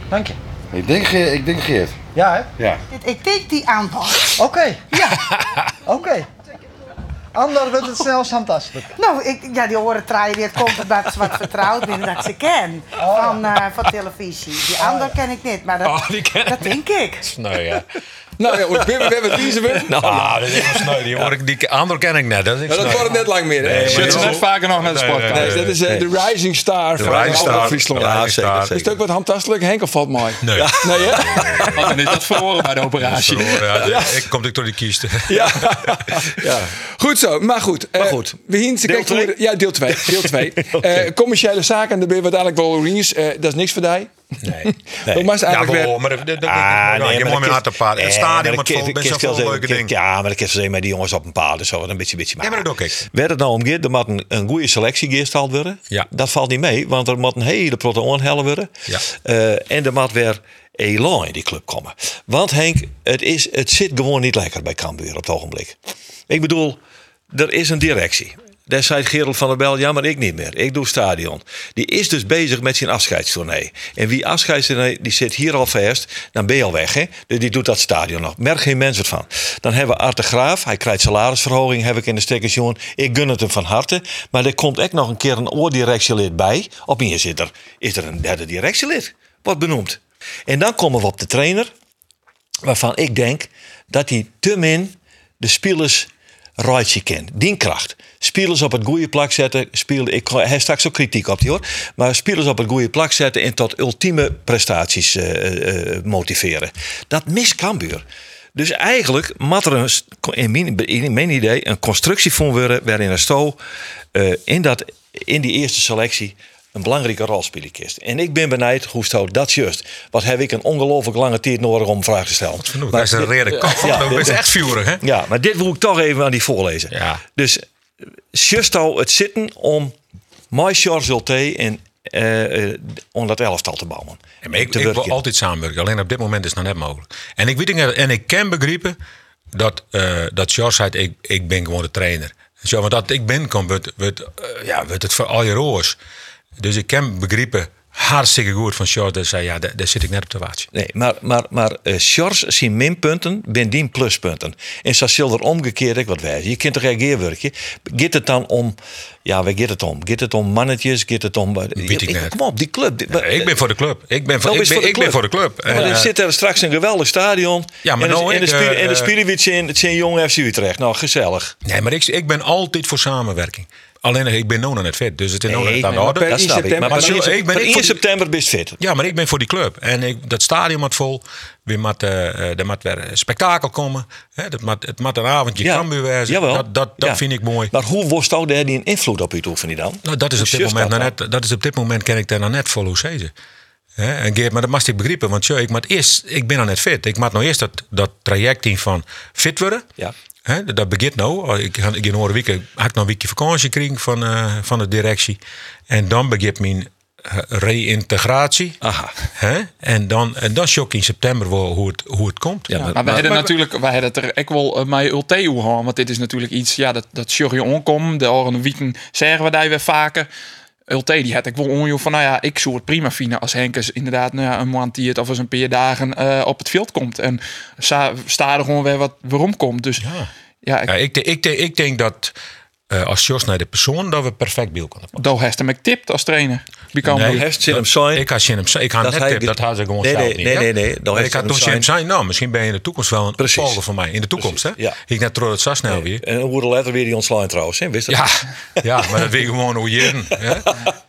Dank je. Ik denk, Ge- ik denk Geert. Ja, hè? Ja. Ik denk die antwoord. Oké. Ja. Oké. Ander wordt het snel fantastisch. Nou, ik, ja, die horen draaien, het komt omdat ze wat vertrouwd ben dat ik ze ken. Van, eh, van televisie. Die ander ken ik niet, maar dat, Oh, die ken dat denk ik. Nou ja. Nou ja, we hebben kiezen we. Nou, Ah, dat is wel sneu. Die, hoor ik, die andere ken ik net. Dat is Maar dat wordt net lang meer. hè? Nee, Zit ze maar- net vaker nog naar de Nee, sport. nee, Nee, dat is eh, de Rising Star van Rising Star. Albert Friesland. Ja, zeker, Is het ook wat handtastelijk? Henk of valt mooi? Nee. Nee, hè? Dan is dat verloren bij de operatie. Verloren, ja, Ik kom ik door die kieste. Ja. ja. Goed zo, maar goed. Maar eh, goed. We zien ze Deel kijken Ja, deel 2. Deel 2. Eh, commerciële zaken, daar ben je uiteindelijk wel Orings. Eh dat is niks voor die. Nee. Was Ja, eigenlijk wel, weer... maar dat, dat, dat, Ah, dat, je moet met op paard. Het stadion met vol, best wel veel leuke dingen. Ja, maar ik heb ze met die jongens op een paard. Dus zo een beetje, beetje Ja, maar dat doe ik. Werd het nou omgekeerd, er moet een, een goede selectie geesteld worden. Ja. Dat valt niet mee, want er moet een hele proton hellen worden. Ja. Eh, en er moet weer elan in die club komen. Want Henk, het, is, het zit gewoon niet lekker bij Cambuur op het ogenblik. Ik bedoel, er is een directie. Daar zei Gerald van der Bel, ja, maar ik niet meer. Ik doe stadion. Die is dus bezig met zijn afscheidstournee. En wie afscheidstournee, die zit hier al vast, dan ben je al weg. Hè? Dus die doet dat stadion nog. Merk geen mens wat van. Dan hebben we Art de Graaf. Hij krijgt salarisverhoging, heb ik in de stekkers jongen. Ik gun het hem van harte. Maar er komt ook nog een keer een oordirectielid bij. Op hier zit er, is er een derde directielid. Wordt benoemd. En dan komen we op de trainer waarvan ik denk dat hij te min de spelers rijtje kent. Die kracht. Spelers op het goede plak zetten. Speel, ik hij straks ook kritiek op die hoor. Maar spelers op het goede plak zetten en tot ultieme prestaties eh, eh, motiveren. Dat mist Cambuur. Dus eigenlijk moet er een, in mijn, idee een constructie van worden waarin een sto eh, in, dat, in die eerste selectie een belangrijke rol spelen kist. En ik ben benijd hoe Sto dat juist. Wat heb ik een ongelooflijk lange tijd nodig om vragen te stellen. Genoeg, dat is een rede kop. Ja, Dat is echt vurig, hè? Ja, maar dit wil ik toch even aan die voorlezen. Ja. Dus just al het zitten om My Charles Zulte en eh, eh, om dat elftal te bouwen. Ja, maar ik, Te ik wil altijd samenwerken. Alleen op dit moment is het nog net mogelijk. En ik weet en ik kan begrijpen dat, eh dat George zei, ik, ik ben gewoon de trainer. Zo, want dat ik ben, komt wordt, wordt, ja, wordt het voor al je roos. Dus ik kan begrijpen, hartstikke goed van dat zei, ja, daar, daar zit ik net op te wachten. Nee, maar, maar, maar eh Sjors zien minpunten, ben die pluspunten. En zo zal er omgekeerd ook wat wijzen. Je kunt toch reageerwerkje. Gaat het dan om, ja, waar gaat het om? Gaat het om mannetjes? Gaat het om... Weet ik. Kom op, die club. die- ik ben voor de club. Ik ben voor, Nou, ik ben, ik ben voor de club. Ja, maar En, er eh, zit er straks een geweldig stadion. Ja, maar en, nou de, en, de, ik, eh, en de eh, Spiriwits in het zijn jong FC Utrecht. Nou, gezellig. Nee, maar ik, ik ben altijd voor samenwerking. Alleen ik ben nou nog net fit, dus het is nou net aan de orde. Dat snap ik. september- Maar, Maar per zo- 1 ik ben per ik 1 voor die- september best fit. Ja, maar ik ben voor die club. En ik, dat stadion moet vol. weer moet, eh, eh, er moet weer spektakel komen. Hè, dat het moet een avondje Ja. Wezen. Jawel. Dat, dat, dat Ja. vind ik mooi. Maar hoe was daar die een invloed op u toe, vind je dan? Nou, dat is op dit moment dat nou net, dat is op dit moment ken ik daar nog net vol hoe. Hè, en Geert, maar dat mag ik begrijpen, want zo, ik, moet eerst, ik ben nog net fit. Ik moet nou eerst dat, dat traject in van fit worden. Ja. Hè, dat- begint nou. Ik ga ik in een week had ik nog een weekje vakantie gekregen van, eh, van de directie. En dan begint mijn eh, reïntegratie. Aha. Hè? En dan, en dan shock in september wel hoe het, hoe het komt. Ja, Maar we hebben natuurlijk, wij hebben het er ook wel eh, Ulte hoor, want dit is natuurlijk iets, ja, dat, dat Sjurje onkom, de oren wieken zeggen we daar weer vaker. Ulte die had ik wel onjoe van, nou ja, ik zou het prima vinden als Henkes inderdaad nou ja, een maand die het of eens een paar dagen eh, op het veld komt. En sta, sta er gewoon weer wat waarom komt. Dus ja, ja ik, Ja, ik, de- ik, de- ik denk dat eh, als Jos naar de persoon, dat we perfect beeld kunnen pakken. Doe heeft hem ik tipt als trainer. Wie kan Nee, heeft zin hem zijn. Ik had hem zijn. Ik had Dat net hij- tip, dat had ze gewoon Nee, zelf nee, niet. nee, nee, nee, ik had toen hem zijn. Nou, misschien ben je in de toekomst wel een Precies. opvolger van mij. In de toekomst, hè? ja. Ik net trouw het zo snel weer. En hoe de letter weer die ontslaan trouwens, hè? Wist dat? Ja, ja, maar dat weet je gewoon hoe je?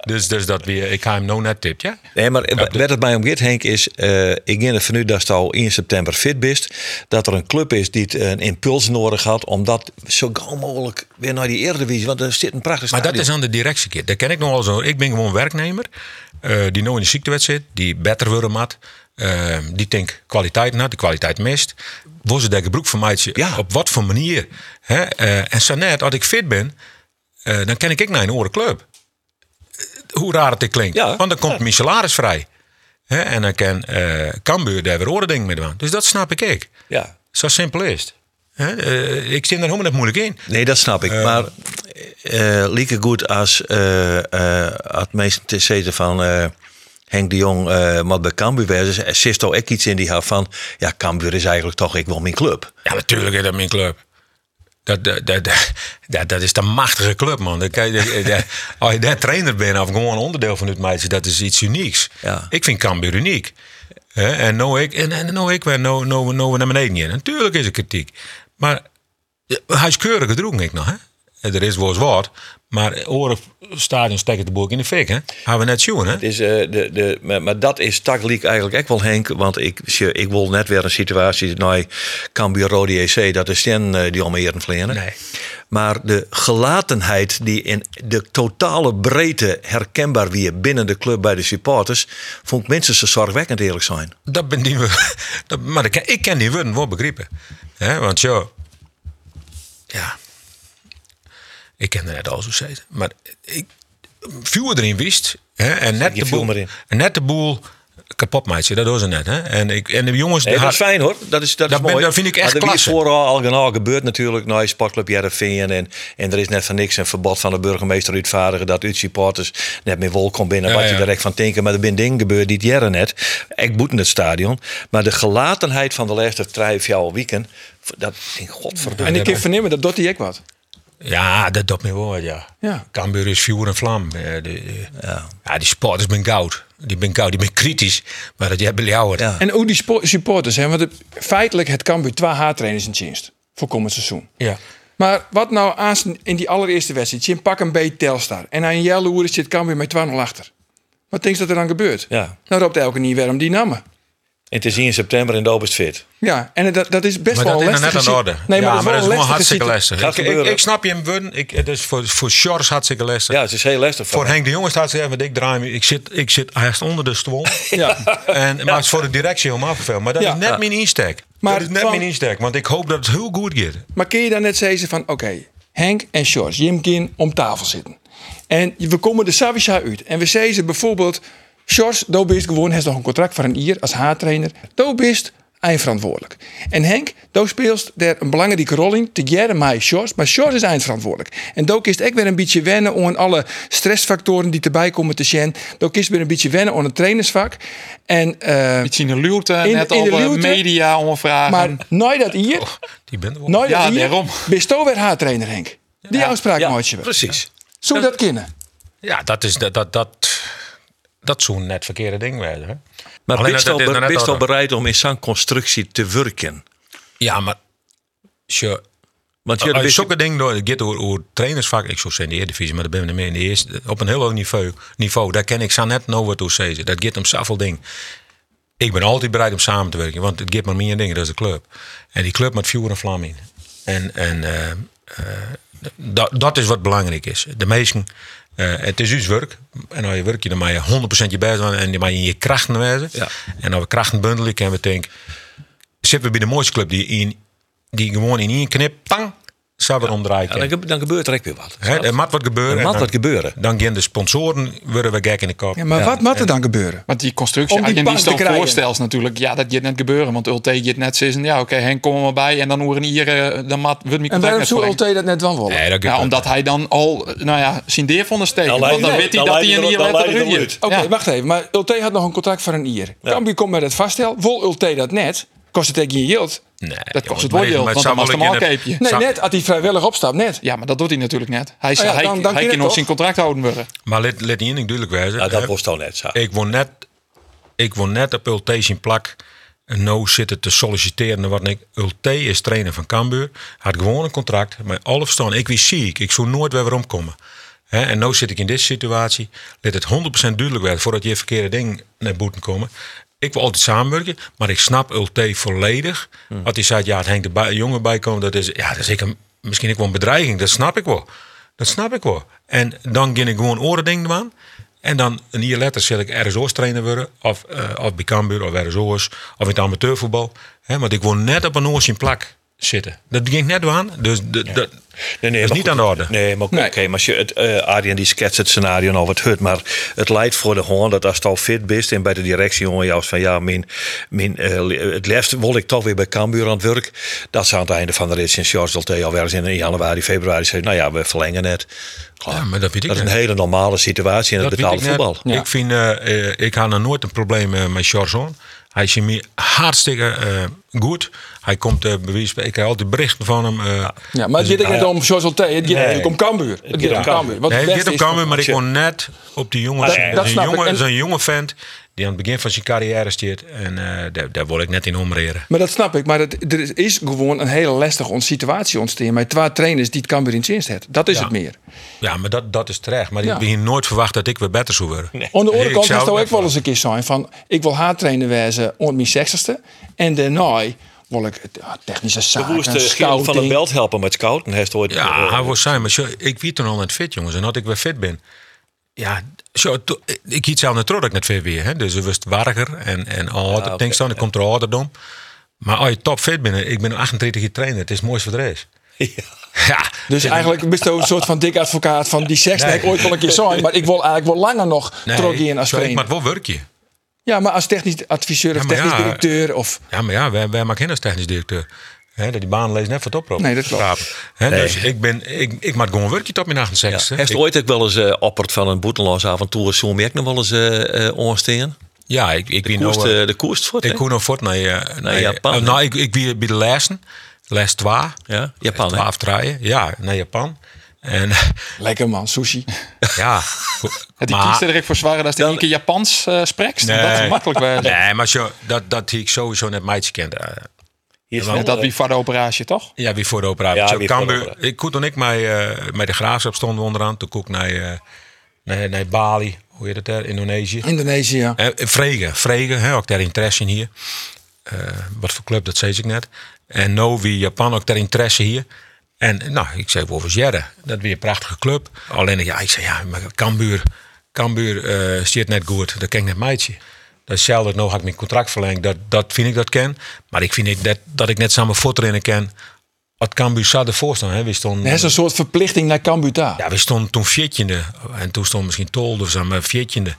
Dus, dus dat weer, ik ga hem nou net tipt, ja? Nee, maar waar het mij om gaat, Henk, is... eh, ik denk van nu dat je al 1 september fit bent. Dat er een club is die het een impuls nodig had... om dat zo gauw mogelijk weer naar die Eredivisie... want er zit een prachtig Maar dat is aan de directie. Kit. Dat ken ik nog wel zo. Ik ben gewoon werknemer. Eh, die nou in de ziektewet zit. Die beter worden eh, die denkt kwaliteit na. Die kwaliteit mist. Wo ze de broek van mij. Ja. Op wat voor manier. Hè? eh, en zo net, als ik fit ben. dan ken ik ik naar een andere club. Hoe raar het ik klinkt. Ja. Want dan komt mijn salaris vrij. Hè? En dan kan Cambuur daar weer andere dingen mee doen. Dus dat snap ik ik. Ja. Zo simpel is het. Hè? Ik zit er helemaal net moeilijk in. Nee, dat snap ik. Maar eh lieke goed als eh eh het meest te zeggen van eh, Henk de Jong eh moet bij Cambuur wezen. Zit toch ook iets in die had van ja, Cambuur is eigenlijk toch ik wel mijn club. Ja, natuurlijk is dat mijn club. Dat, dat, dat, dat, dat is de machtige club, man. Dat als je daar trainer bent of gewoon onderdeel van het meisje, dat is iets unieks. Ja. Ik vind Cambuur uniek. En nou ik, en, en nou ik weer nou, nou, nou naar beneden. Natuurlijk is er kritiek. Maar ja, hij is keurig gedroegen, ik nog. Hè? Er is wel eens wat. Maar oren stadion steken de boek in de fik, hè? Gaan we net zien, hè? Het is, eh, de, de, maar, maar dat is tactiek eigenlijk ook wel Henk. Want ik, ik wil net weer een situatie naar Cambuur Rode EC. Dat is den eh, die om eren vliegen. Nee. Maar de gelatenheid die in de totale breedte herkenbaar weer binnen de club bij de supporters. vond ik mensen zo zorgwekkend eerlijk zijn. Dat ben die we. Dat, maar ik ken die woorden wel begrepen. Hè? Want ja. Ja. Ik ken er net al zo. Maar ik. Vuur erin wist. Hè? En net de, boel, en net de boel kapot maatje. Dat doen ze net. Hè? En, ik, en de jongens. Nee, dat is fijn hoor. Dat is, dat is Dat ben- mooi. dat vind ik echt maar klasse. is vooral al genoeg gebeurd natuurlijk. naar Sportclub Jereveen. En, en er is net van niks een verbod van de burgemeester uitvaardigen. dat uit supporters net meer wol kon binnen. Ja, wat je direct van denken. Maar er zijn dingen gebeurd die het jaren net. Ik boet in het stadion. Maar de gelatenheid van de laatste drie, vier weekend. Dat in godverdomme. En ik kan vernemen dat doet hij ook wat. Ja, dat doet me wel ja. Ja. Cambuur is vuur en vlam. Eh, de- de- ja. die sporters ben koud. Die ben koud, die ben kritisch. Maar dat jij bij jou Ja. En ook die supporters, hè, want het, feitelijk het Cambuur twee haartrainers in dienst voor komend seizoen. Ja. Maar wat nou aan in die allereerste wedstrijd? Je pak een beetje Telstar. En aan Jelle zit Cambuur met 2-0 achter. Wat denk je dat er dan gebeurt? Ja. Nou roept elke niet weer om die namen. En het is hier in september en de is fit. Ja, en dat, dat is best Maar wel dat is net aan orde. Nee, maar ja, dat is wel een lastige hartstikke situ- lastig. Gaat Ik, ik, gebeuren. ik snap je hem, Wun. Ik, het is voor, voor Sjors hartstikke lastig. Ja, het is heel lastig. Voor hem. Henk de Jong staat ze even, ik draai me. Ik zit, ik zit haast onder de stoel. Ja. En, maar het is voor de directie helemaal vervelend. Maar dat Ja. is net Ja. mijn insteek. Maar dat is net van- mijn insteek. Want ik hoop dat het heel goed gaat. Maar kun je dan net zeggen van, oké, Henk en George, Jim Kin om tafel zitten. En we komen de Savisha uit. En we zeggen bijvoorbeeld, George, do bist gewoon, heeft nog een contract voor een jaar als haartrainer. Do bist eindverantwoordelijk. En Henk, do speelt daar een belangrijke rol in, together met George. Maar George is eindverantwoordelijk. En do kist ook weer een beetje wennen aan alle stressfactoren die erbij komen te zien. Do kist weer een beetje wennen aan het trainersvak. En, eh, Iets in de luwte, In- net in al de luwte. media omvragen. maar nooit dat hier, Die bent er wel. nooit Ja, dat hier, daarom. bist do weer haartrainer Henk. Die uitspraak Ja, maak je wel. precies. Zou dat kunnen? Ja, dat is dat, dat, dat, dat zo'n net verkeerde ding. Hè? Maar Alleen dat al, bereid om in zo'n constructie te werken? Ja, maar. Sure. Want je Als bist- zulke dingen door, het gaat over, over trainersvak, ik zou zeggen in de Eredivisie, maar dat ben ik meer in de eerste, op een heel hoog niveau, niveau daar ken ik zo net nou wat over zeggen. Dat gaat om zoveel dingen. Ik ben altijd bereid om samen te werken, want het gaat maar meer dingen, dat is de club. En die club met vuur en vlam in. En, en eh, eh, dat, dat is wat belangrijk is. De meesten, eh, het is ons werk. En als je werk je, dan mag je 100% je best doen en dan mag je in je krachten wijzen. Ja. En als we krachten bundelen, kunnen we denken, zitten we bij de mooiste club die, in, die gewoon in één knip, pang, zou we omdraaien. Ja, dan, ge- dan gebeurt er ook weer wat. Hè, er moet wat gebeuren. Er moet wat gebeuren. Dan gaan de sponsoren worden we gek in de kop. Ja, maar wat moet er dan gebeuren? Want die constructie, Om die als je die voorstelt, natuurlijk, ja, dat gaat net gebeuren. Want Ulte gaat net zeggen, ja, oké, Henk, kom er maar bij. En dan horen hier, eh, dan maat, wordt mijn En contract waarom net zou. Ulte dat net wel willen? Nee, dat Ja, omdat hij dan al, nou ja, zijn deer van de steek. Dan Want dan weet hij dat hij een hij hier er- letter er. Oké, wacht even. Maar Ulte had nog een contract voor een jaar. Cambuur komt met het vaststel. Vol Ulte dat net. Kost het tegen je geld? Nee, Dat kost het wel maar- geld, maar want dan zou was het een keepje. Nee, net. Als hij vrijwillig opstapt, net. Ja, maar dat doet hij natuurlijk net. Hij, Ah ja, hij, dan- dan hij kan toch? zijn contract houden worden. Maar let, let één ding duidelijk wijzen. Ja, dat was toch net zo. Ik word net, ik word net op Ulte zijn plak. En nou zitten te solliciteren naar wat ik. Ulte is trainer van Cambuur. Had gewoon een contract. Met alle verstand. Ik wist ziek. Ik zou nooit weer omkomen. Hè, en nu zit ik in deze situatie. Let het 100% duidelijk werden voordat je verkeerde ding naar boeten komen. Ik wil altijd samenwerken, maar ik snap Ulte volledig. Als hij zei, ja, het hangt erbij, een jongen bij komen, dat is, ja, dat is ik een, misschien ook wel een bedreiging. Dat snap ik wel. Dat snap ik wel. En dan ging ik gewoon oren dingen aan. En dan een jaar later zal ik RSO's trainer worden. Of, eh of bij Cambuur, of RSO's. Of in het amateurvoetbal. Hè, want ik woon net op een oors in plak. Zitten. Dat ging net aan. Dus de, dat, Nee, nee, dat is niet goed, aan de orde. Nee, maar oké, Nee. maar als je het, eh Arjen die schetst het scenario nog wat hut, maar het leidt voor de gewoon dat als je al fit bent en bij de directie jongen jou van ja, mijn, mijn, eh, het liefst wil ik toch weer bij Cambuur aan het werk. Dat ze aan het einde van de rit in George Delte alweer eens in januari, februari zeggen, nou ja, we verlengen het. Klaar. Ja, maar dat weet ik dat is een hele normale situatie in het betaalde voetbal. Ja. Ik vind, eh, ik had nog nooit een probleem met Charzon. Hij is me hartstikke eh, goed. Hij komt uh, bewijs, ik krijg altijd berichten van hem. eh, Ja, maar het gaat nou niet om Olte, het gaat om Cambuur. Het gaat om om Cambuur. Wat nee, het gaat om Cambuur, maar ik kon net op die jongen. Dat- dat dat is een snap ik. jongen, En- dat is een jonge vent die aan het begin van zijn carrière staat. En eh, daar, daar wil ik net in omreren. Maar dat snap ik. Maar het, er is- gewoon een hele lastige on- situatie ontstaan. Met twee trainers die het Cambuur in het dienst hebben. Dat is Ja. het meer. Ja, maar dat, dat is terecht. Maar Ja. ik begin nooit verwacht dat ik weer beter zou worden. Aan de andere kant zou is het ook wel eens een keer zijn van... ik wil haar trainer wezen onder mijn seksigste. En daarna wil ik ja, technische De zaken, woeste Gerald van scouting. Belt helpen met scouten. Hij heeft ooit, Ja, eh, hij wil zijn. Maar ik weet toen al net fit, jongens. En dat ik weer fit ben. Ja, zo, to- ik iets zelf ik net fit weer. Hè. Dus er was warger en, en ouder. denk zo, dan ja. komt er ouderdom. Maar als je top fit bent, ik ben 38 jaar trainer. Het is het mooiste wat er is. Ja. Dus eigenlijk ben je een soort van dik advocaat van die seks. Nee. Ik ooit wel een keer zijn. Maar ik wil eigenlijk wel langer nog Nee, teruggaan als ik trainer. Maar wel werk je. Ja, maar als technisch adviseur of Ja, technisch directeur. Of, Ja, maar ja, wij, wij maken geen als technisch directeur. Hè, dat die baan leest net voor het oproep. Nee, dat klopt. Dus ik, ben, ik, ik maak gewoon werkje tot mijn Ja. 68. Heeft Ik- ooit ook wel eens eh opperd van een boeteloos avontuur? Zo'n merk nog wel eens eh eh onsteen? Ja, ik, ik De wie koers, nou, eh, de, koers voor Ik kon nog voort naar, eh, naar Japan, eh, nou, ik, ik wie bij de lessen. Les 2. Ja, Japan, hè? 12 draaien. Ja, naar Japan. En lekker man, sushi. ja. Het die maar- kiest er direct voor zware als die een keer Japans eh spreekt. Nee. Dat is makkelijk. Nee, maar zo, dat, dat ik sowieso net meidje kent. Eh, Hier wel, dat wie voor de operatie, toch? Ja, wie voor de operatie. Ja, Zo wie voor de Cambuur- operatie. Ik kon toen ik met, eh met de graafschap stond onderaan. Toen koek naar, eh, naar, naar Bali. Hoe heet het daar? Indonesië. Indonesië. ja. Eh, Vregen, Vregen, hè, ook daar interesse in hier. Eh, wat voor club, dat zei ik net. En nou wie Japan ook daar interesse hier. En nou, ik zei over Jerre, dat weer een prachtige club. Alleen ja, ik zei ja, maar Cambuur, Cambuur eh zit net goed, dat ken ik net meidje. Dat is hetzelfde, nou had ik mijn contract verlengd, dat, dat vind ik dat ken. Maar ik vind niet dat, dat ik net samen voetrennen ken. Wat Cambuur zat ervoor staan, hè. We stonden, Er is een soort verplichting naar Cambuur daar. ja, we stonden toen veertjende. En toen stond misschien tolde of zo, maar veertjende.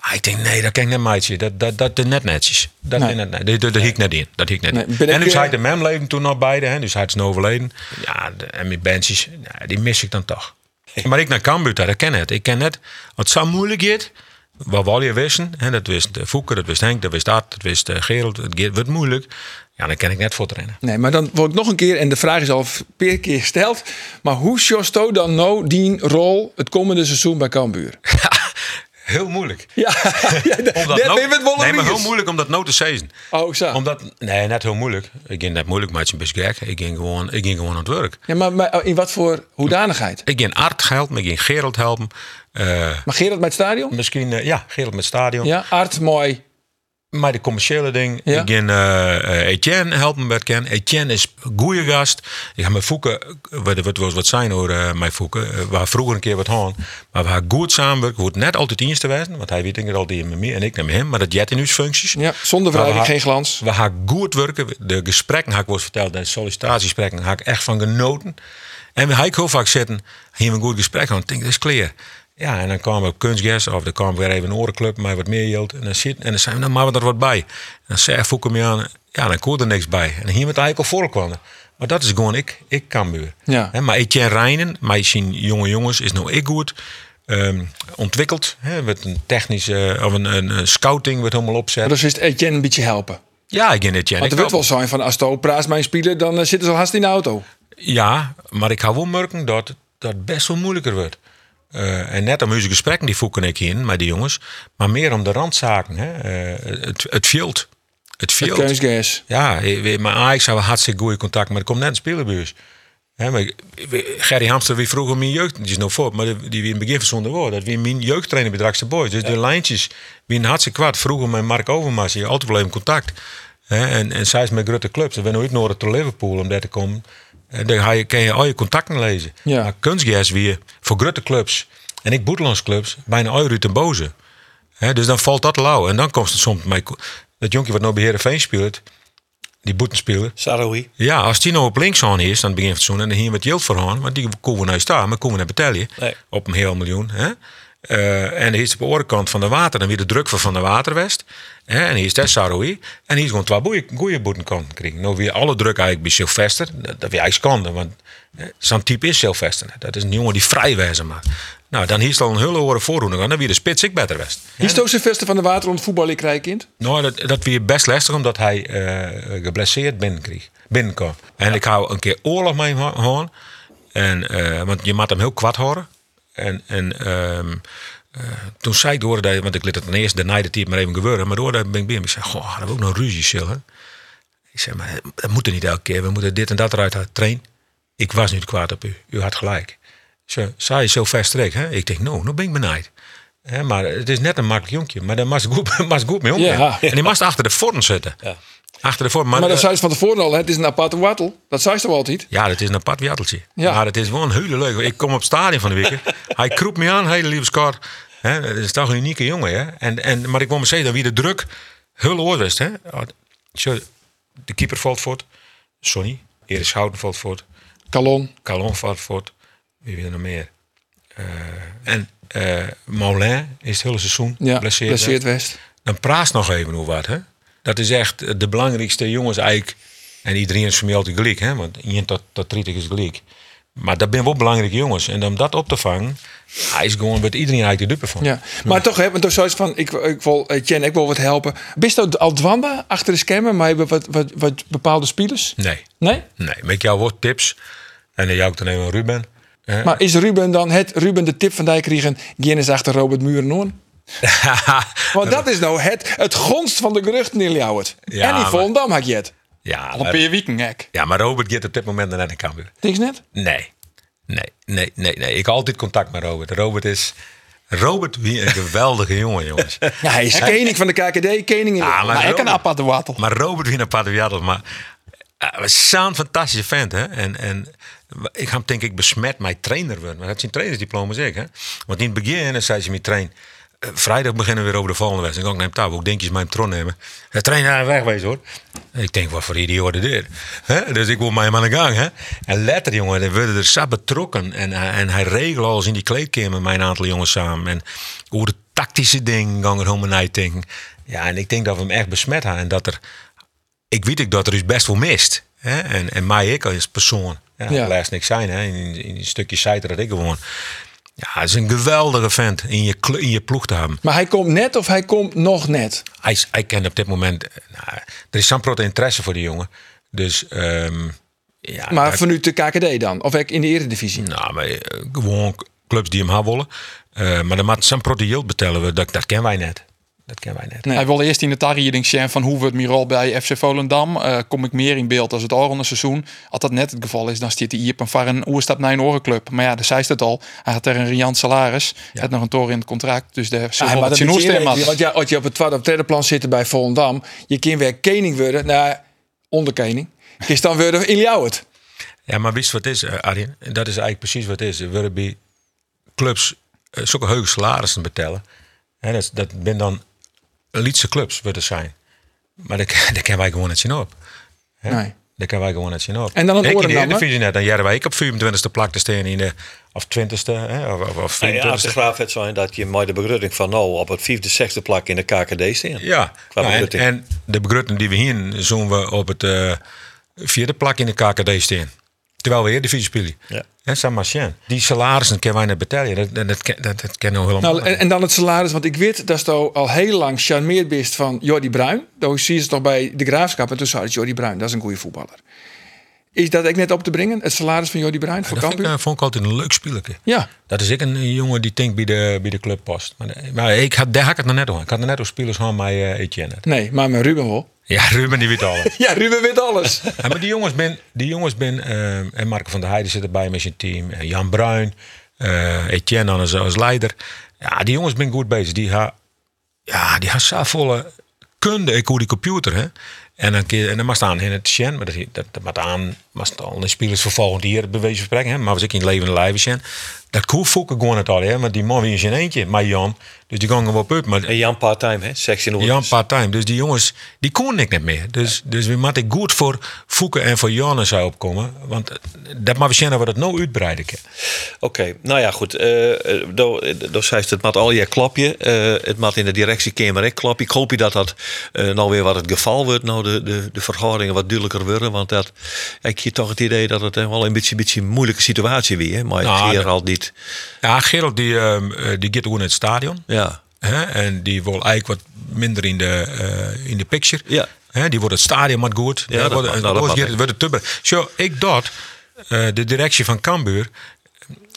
Ah, ik denk, nee, dat kan ik net meidje. Dat, dat, dat is net netjes. Dat, Nee. nee. net, dat, dat, dat hiek net in. Dat hiek net Nee, in. En dus eh, hij de mem leven toen nog beide. Hè, dus hij is nou overleden. Ja, de, en mijn bandjes, ja, die mis ik dan toch. Maar ik naar Cambuur, dat ken het. Ik ken het. Wat zo moeilijk is, wat wil je wissen? Hè, dat wist uh, Fouke, dat wist Henk, dat wist Art, dat wist uh, Gerald. Het wordt moeilijk. Ja, dan ken ik net voor trainen. Nee, maar dan wil ik nog een keer, en de vraag is al een keer gesteld. Maar hoe Josto dan nou die rol het komende seizoen bij Cambuur? Heel moeilijk. Ja, Omdat nee, maar heel moeilijk om dat nou te zeggen. Oh, zo. Omdat, nee, net heel moeilijk. Ik ging net moeilijk, maar het is een beetje gek. Ik ging gewoon, ik ging gewoon aan het werk. Ja, maar, maar in wat voor hoedanigheid? Ik ging Art helpen, ik ging Gerald helpen. Eh, Maar Gerard met het stadion? misschien, eh, ja, Gerald met het stadion. Ja, Art, mooi. Maar de commerciële ding. Ja. Ik ging eh, eh, Etienne helpen met Ken. Etienne is een goede gast. Ik ga met Fouke, wat, wat, wat, wat zijn hoor, eh mijn Fouke. We hadden vroeger een keer wat gaan. Maar we gaan goed samenwerken. We hoeven net altijd eens te wijzen. Want hij weet denk ik al die met mij en ik met hem. Maar dat jet in uw functies. Ja, zonder wrijving, ha- geen glans. We gaan goed werken. De gesprekken, heb ik eens verteld, de sollicitatiegesprekken, heb ik echt van genoten. En we gaan heel vaak zitten, hier een goed gesprek aan. Ik denk, dat is clear. Ja, en dan kwamen kunstgest, of dan kwamen we weer even een orenclub, maar wat meer hield. En dan, zit, en dan we, nou, maar we er wat bij. En dan zei Fouke me aan, ja, dan kon er niks bij. En hier met eigenlijk al voorkwam. Maar dat is gewoon ik, ik Cambuur. Ja. Maar Etienne Rijnen, mij zien jonge jongens, is nou ik goed. ehm, ontwikkeld. Hè, met een technische, of een, een, een scouting wordt helemaal opzet. Dus is het Etienne een beetje helpen. Ja, ik in Etienne. Want er Ik wordt wel zijn van als de praat mijn spelen, dan eh, zitten ze al haast in de auto. Ja, maar ik hou wel merken dat dat best wel moeilijker wordt. Eh, en net om onze gesprekken, die voeken ik in met die jongens. Maar meer om de randzaken. Hè. Eh, het, het veld. Het Het veld. kunstgas. Ja, weet, maar Ajax hebben hartstikke goede contact, maar er komt net een spelerbuurs. Hè, maar, Gerry Hamster, wie vroeger mijn jeugd, die is nog voor, maar die die wie in het begin zonder woord, dat wie mijn jeugdtrainer bij Drakse Boys. Dus de lijntjes, wie een hartstikke kwart. Vroeger met Mark Overmars, die altijd wel even contact. Hè, en, en zij is met grote clubs. We nooit nodig tot Liverpool om daar te komen. En dan ga je, kan je al je contacten lezen. Ja. Maar kunstgas weer voor grote clubs en ik boetelands clubs bijna uit en boze. Hè, dus dan valt dat lauw. En dan komt het soms mij. Dat jonkje wat nou bij Heerenveen speelt, die boetenspeler. Saroui. Ja, als die nou op links aan is, dan begint het zo en dan hier wat geld voor aan, want die komen we nou staan, maar komen we naar betalen Nee. op een heel miljoen. Hè? Eh, en hier is op de andere kant van de water, dan weer de druk van Van de Waterwest. Hè? En hier is dat Saroui. En hier is gewoon twee goeie boeten kan krijgen. Nou weer alle druk eigenlijk bij Sylvester. Dat, dat eigenlijk kan, want zo'n type is Sylvester. Dat is een jongen die vrij wezen maar. Nou, dan hier is al een hele voordoening aan. Dan weer de spits ik beter west. Is het ook zijn beste van de water rond voetbal ik rij kind? Nou, dat, dat weer best lastig omdat hij eh geblesseerd binnenkreeg. Binnenkwam. En ik hou een keer oorlog met hem. En, eh, want je moet hem heel kwad horen. En, en ehm, eh, toen zei ik door want ik liet het ten eerste de night type maar even gebeuren. Maar door ben ik bij hem. Ik zei, goh, hadden we ook nog ruzie zullen. Ik zei, maar dat moet er niet elke keer. We moeten dit en dat eruit halen. Train. Ik was niet kwaad op u. U had gelijk. Zo, zei zo verstrekt. Hè? Ik denk, nou, nou ben ik benijd. Hè, maar het is net een makkelijk jonkje. Maar daar was goed, mee omgaan. Ja. En die moest achter de vorm zitten. Ja. Achter de vorm. Maar, Maar dat eh, zei ze van tevoren al, het is een aparte wattel. Dat zei ze toch altijd? ja, dat is een apart wiatteltje. Ja. Maar het is wel een hele leuk. Ik kom op het stadion van de week. hij kroept me aan, hele lieve. Hè, dat is toch een unieke jongen. Hè? En, en, maar ik wil maar zeggen, dat wie de druk heel oorwest. Hè? Zo, De keeper valt voort. Sonny. Erik Schouten valt voort. Calon. Calon valt voort. Wie wil er nog meer? Eh, en eh Moulin is het hele seizoen Ja, blesseerd West. Dan praat nog even hoe wat. Hè? Dat is echt de belangrijkste jongens eigenlijk. En iedereen is altijd gelijk. Hè? Want 1 tot, tot 30 is gelijk. Maar dat zijn wel belangrijke jongens. En om dat op te vangen, hij is gewoon met iedereen eigenlijk de dupe van. Ja. Maar toch, hè, want toch zoiets van, ik, ik wil, eh, Jen, ik wil wat helpen. Bist je al dwanda achter de schermen, maar hebben wat, wat, wat bepaalde spelers? Nee, Nee? nee. Met jou wordt tips. En dan jou ook dan even Ruben. Maar is Ruben dan het Ruben de tip van Dijk kregen? Geen achter Robert Muren? Want dat is nou het, het gonst van de geruchten in Ljouwert. Ja, en die maar- Volendam had je het. ja, Al een maar, paar weken, ja, maar Robert gaat op dit moment naar de Cambuur. Niks net? Nee. Nee, nee, nee, nee. Ik heb altijd contact met Robert. Robert is... Robert, wie een geweldige jongen, jongens. Ja, hij is koning van de KKD, koning in Ah, Maar ik een Robert- aparte wattel. Maar Robert wie een aparte. Maar uh, zo'n fantastische vent. Hè? En, en ik ga hem denk ik besmet met trainer worden. Maar dat zijn trainersdiploma zeker. Hè? Want in het begin zei ze met train. eh, vrijdag beginnen we weer over de volgende wedstrijd. Ik hem touw. Ook denk je mijn tron nemen. De trainer wegwezen hoor. Ik denk, wat voor idioten dit. Dus ik wil mij aan de gang. Hè? En letter jongen, dan werden er sap betrokken. En, hij- en hij regelde alles in die kleedkamer mijn aantal jongens samen. En hoe de tactische dingen gaan er helemaal naar denken. Ja, en ik denk dat we hem echt besmet hebben. En dat er ik weet ook dat er dus best wel mist. Hè? En, en mij ik als persoon. Ja, Ja. Laat niks zijn. Hè? In, in een stukje site dat ik gewoon. Ja, het is een geweldige vent in je, in je ploeg te hebben. Maar hij komt net of hij komt nog net? Hij, is- hij kent op dit moment... Nou, er is zo'n grote interesse voor die jongen. Dus ehm, ja, Maar hij- vanuit de KKD dan? Of in de eredivisie? nou, maar, eh, gewoon clubs die hem hebben willen. Eh, maar dan moet zo'n grote yield betalen. we, Dat, dat kennen wij net. Dat kennen wij net. Nee. Hij wil eerst in de tarriering zien van hoe wordt mijn rol bij FC Volendam. Eh, kom ik meer in beeld als het al seizoen. Als dat net het geval is, dan stiert hij hier op een var een oerstap naar een orenclub. Maar ja, de zei het al. Hij had er een riant salaris. Hij had nog een toren in het contract. Dus de Ja, maar dat je. Want ja, als je op het tweede, op het derde plan zit bij Volendam, je kan weer koning worden, nou, onderkoning. Is dan weer in Ljouwert. Ja, maar wist wat het is, eh, Arjen? Dat is eigenlijk precies wat het is. Er worden bij clubs uh, zulke hoge salarissen betalen. Hè, dat, dat ben dan elite clubs worden zijn. Maar daar, daar kennen wij gewoon niet zien op. Hè? Nee. Daar kennen wij gewoon niet zien op. En dan een ik in de net, dan jaren wij ik op 24e plak te staan in de of 20e hè, of, of, of 24e. Nou ja, de graaf het zijn dat je met de begrutting van nou op het vijfde, zesde plak in de KKD staan. Ja, Qua nou, en, en de begrutting die we hier zien we op het eh, vierde plak in de KKD staan. Terwijl we hier spelen. Ja. En San Marcien. Die salarissen kunnen wij niet betalen. Dat, dat, dat, ken- dat, dat kennen we helemaal Nou, en, en dan het salaris, want ik weet dat je al heel lang charmeerd bent van Jordi Bruin. Dan zie je het toch bij de graafschap en toen zei Jordi Bruin, dat is een goede voetballer. Is dat ik net op te brengen, het salaris van Jordi Bruin voor dat ik, Cambuur? eh, vond ik altijd een leuk spelletje. Ja, Dat is ik een jongen die denkt bij de, bij de club past. Maar, eh, maar ik had, daar had ik het nog net over. Ik had er net over spelers van mij uh, Etienne. nee, maar met Ruben wel. Ja, Ruben die weet alles. Ja, Ruben weet alles. Ja, maar die jongens ben, die jongens ben en Marco van der Heijden zit erbij met zijn team. En Jan Bruin, eh Etienne als, als leider. Ja, die jongens ben goed bezig. Die ha, ja, die volle kunde. Ik hoor die computer, hè. En dan, en dan mag staan in het Sjen, maar dat, dat, dat aan maar het al een spelers bij wijze van spreken, hè, maar was ik in levende lijven zijn. Dat koe fokken gewoon het al, hè, die man wie in zijn eentje, maar Jan, dus die gingen op, maar En Jan part-time, hè? 16 uur. Jan part-time. Dus die jongens, die kon ik niet meer. Dus, dus we moeten goed voor Foeken en voor Janne zou opkomen. Want dat maar we zien dat we dat nou uitbreiden. Oké, nou ja, goed. eh door zei het mat al je klapje. eh, het mat in de directiekamer ik klapje. Ik hoop je dat dat eh, nou weer wat het geval wordt. Nou, de, de, de verhoudingen wat duidelijker worden. Want dat, ja, ik heb toch het idee dat het eh, wel een beetje, beetje een moeilijke situatie weer. hè. Maar Nou, Gerald niet. Ja, Gerald die, ehm, eh, die gaat gewoon in het stadion. Ja, Hè, en die wil eigenlijk wat minder in de, eh, in de picture. Ja. Hè, die wordt het stadion wat goed. Ja, dat wordt, nou, wordt wordt het bre- Zo, ik dat, eh, de directie van Cambuur,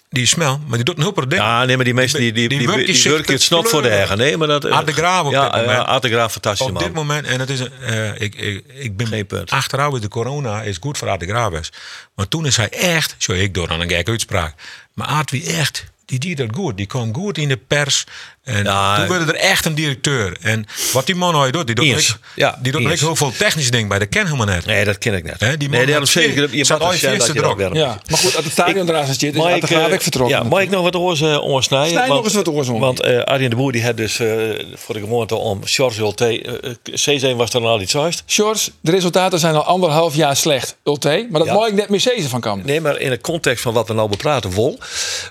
die is smel, maar die doet een hulp ding. ja nee, maar die mensen die, die, Die die, die, werken het snot voor de eigen. Nee, maar dat... eh, Art de Graaf op ja, dit moment. Ja, Art de Graaf, fantastisch Op man. dit moment, en het is, een, ik, ik, ik ben Geen punt. achteraf de corona is goed voor Aad de Graaf. Maar toen is hij echt, zo ik door aan een gekke uitspraak, maar Aad wie echt, die deed dat goed. Die kwam goed in de pers. En Ja, toen werd er echt een directeur. En wat die man nou doet, die doet Eens. ik, Ja, die doet ik heel veel technische dingen bij. Dat ken helemaal net. Nee, dat ken ik net. Hè, die man nee, ik, vier- je zat moet al het dat je dat. Ja, maar goed, het stadion eraan zit, is ik, graaf eh, ik vertrokken. Ja, mag ik nog wat oors uh, oorsnijden? Snij nog Want- eens wat oors. Want eh Arjen de Boer die had dus eh, voor de gewoonte om Charles Ulte... uh, C1 was er al iets juist. Shorts, de resultaten zijn al anderhalf jaar slecht, Ulte. Maar dat Ja. mag ik net meer zeggen van Kamp. Nee, maar in de context van wat we nou bepraten, Wol.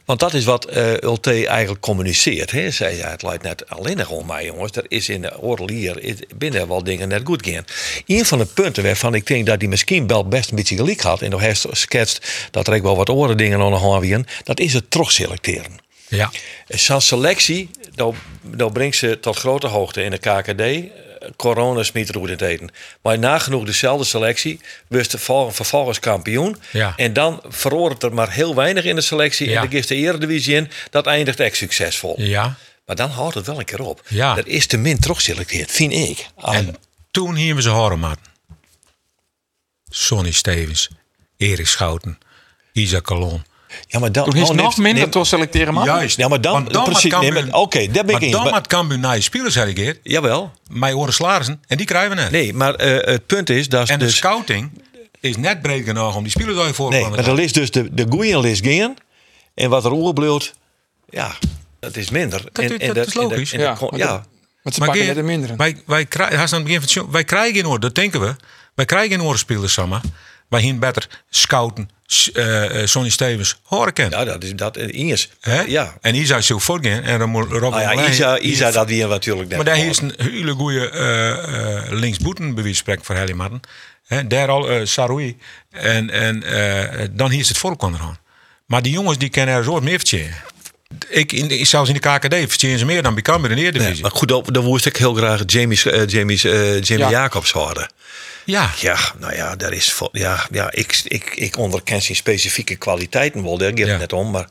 Want dat is wat eh Ulte eigenlijk communiceert. Hè. Zij zei, het lijkt net alleen nog om mij, jongens. Er is in de is- binnen wel dingen net goed gaan. Een van de punten waarvan ik denk dat die misschien wel best een beetje gelijk had... en nog heeft schetst dat er ook wel wat oren dingen aan de hand waren... dat is het terugselecteren. Ja. Zo'n selectie, dan, dan brengt ze tot grote hoogte in de KKD. Corona smiet goed in het eten. Maar nagenoeg dezelfde selectie, wist vervolgens kampioen. Ja. En dan veroordeelt er maar heel weinig in de selectie. Ja. En dan geeft de Eredivisie in. Dat eindigt echt succesvol. Ja. Maar dan houdt het wel een keer op. Ja. Dat is te min terugselecteerd, vind ik. En toen hier we ze horen, maat. Sonny Stevens, Erik Schouten, Isaac Calon. ja, maar dan, Toen is oh, nog minder te selecteren, man. Juist. Ja, maar dan- dan precies, maar- oké, daar ben ik maar eens. dan Maar- maakt Cambuur naar je spelers, zeg ik eer. Jawel. Mij horen en die krijgen we net. Nee, maar eh, het punt is... Dat En de dus, scouting is net breed genoeg om die spelers uit voor te Nee, maar er is dus de, de goeie list gaan. En wat er oorbloot, ja, dat is minder. Dat en, is- en dat is en logisch. Ja, maar ja, dat- Want ze Maar pakken een mindere. Wij, wij, krijgen, is aan het begin van het show- wij krijgen in orde, dat denken we. Wij krijgen in orde spelers, samen. Wij hier beter scouten, eh, eh, Sonny Stevens, horen kennen. ja, dat is dat. En Iers. Hè? Ja. En Isa zou voortgaan en dan moet Rob Nou ja, Isa, Isa dat weer natuurlijk. Maar daar is een hele goede uh, linksboeten wie spreken voor Helly Martin. Hè, daar al uh, Saroui. En, en eh, dan hier is het volk aan. Maar die jongens die kennen er zo meer vertellen. Ik, in, zelfs in de KKD vertellen ze meer dan bij Cambuur in de Nee, Eredivisie. maar goed, dan, dan woest ik heel graag Jamie's, eh, Jamie's, eh, Jamie Ja. Jacobs horen. ja, Ja, nou ja, daar is ja, ja, ik, ik, ik onderken zijn specifieke kwaliteiten wel, daar gaat het Ja. net om. Maar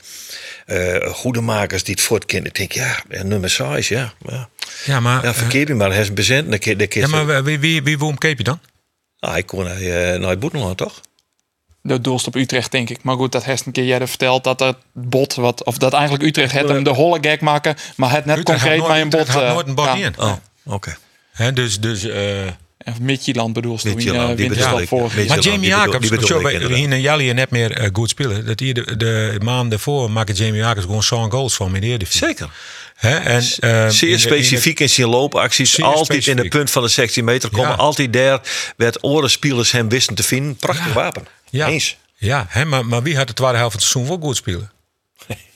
eh goede makers die het voortkennen, denk ik, ja, nummer 6, ja. Ja, ja, maar, ja eh, verkeer je maar, hij is bezend. Ja, maar wie, wie, wie, wie keep je dan? Ah, ik kon naar, uh, naar Boetenland, toch? De doelst op Utrecht, denk ik. Maar goed, dat heeft een keer jij verteld dat het bot, wat, of dat eigenlijk Utrecht het hem de holle gek maken, maar het net Utrecht concreet bij een bot. Utrecht had eh, nooit een bot ja. in. Oh, oké. Hè, dus, dus, eh, Midtjylland bedoelst in uh, die bedoel winterstap ik. vorig Midtjylland. jaar. Maar Jamie Jacobs, in Jalli net meer eh, goed spelen. Dat hier de, de maanden daarvoor maken Jamie Jacobs gewoon zo'n goals van in de. Zeker. Hè, en, eh, in de- Zeer in de- specifiek in zijn loopacties. Altijd in de punt van de 16 meter komen. Ja. Altijd daar werd orenspelers hem wisten te vinden. Prachtig Ja. wapen. Ja, Eens. ja hè, maar, maar wie had de tweede helft van het seizoen wel goed spelen?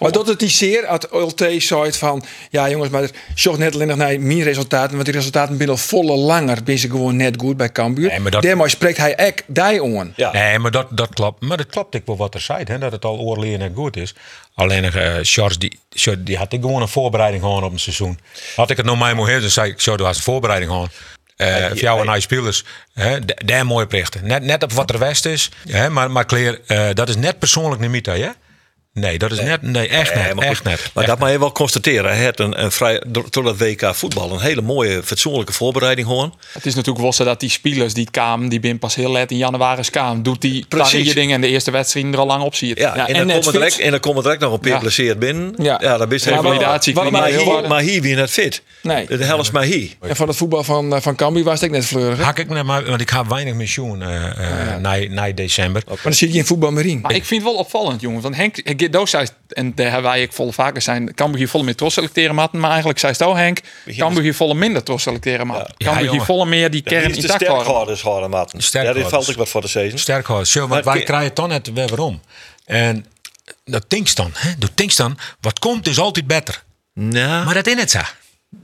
Maar dat het die zeer uit LT zei van... Ja jongens, maar zocht net alleen nog naar mijn resultaten. Want die resultaten binnen volle langer. Ben ze gewoon net goed bij Cambuur. Nee, maar dat- Daarmee spreekt hij ek die on. Ja. Nee, maar dat, dat klopt. Maar dat klopt ik wel wat er zei, hè, dat het al oorleren net goed is. Alleen uh, Charles, die, Charles, die had ik gewoon een voorbereiding gewoon op een seizoen. Had ik het nou mij moeten dan zei ik, zo, dat was een voorbereiding gewoon. Uh, voor jou en hij spelers, hè, daar mooi plichten. Net, net op wat er west is. Hè, maar maar Claire, uh, dat is net persoonlijk niet hè? Nee, dat is net. Nee, echt Nee, net. maar goed, echt net. Maar Echt dat mag je wel constateren. Hij heeft een, een vrij, door dat WK voetbal een hele mooie, fatsoenlijke voorbereiding gewoon. Het is natuurlijk wel zo dat die spelers die het kwamen, die ben pas heel laat in januari kwamen, doet die Precies. je dingen en de eerste wedstrijd er al lang op ziet. Ja, en, dan fit. direct, en dan komen direct nog een paar Ja. binnen. Ja. Ja, dan ben je Revalidatie maar, maar, hier, hard. maar hier weer net fit. Nee. De helft maar hier. En van het voetbal van, eh, van Cambuur was het ook net fleurig. Hak ik net maar, want ik ga weinig pensioen eh eh, na, na december. Maar dan zit je in voetbal marine. Maar ik vind het wel opvallend, jongen. Want Henk, Henk Doos zei, en daar hebben wij ook volle vaker zijn, Cambuur hier volle meer trots selecteren matten. Maar eigenlijk zei het ook, Henk, Cambuur hier volle minder trots selecteren matten. Ja, Cambuur hier jongen. volle meer die Hier kern intact sterk houden. houden, houden, matten. Sterk Ja, dit houden. valt ik wat voor de seizoen. Sterk hoor. Zo, want Maar wij krijgen toch net weer waarom. En dat denkt dan, hè? Dat denkt dan, wat komt is altijd beter. Nou, Maar dat is het zo.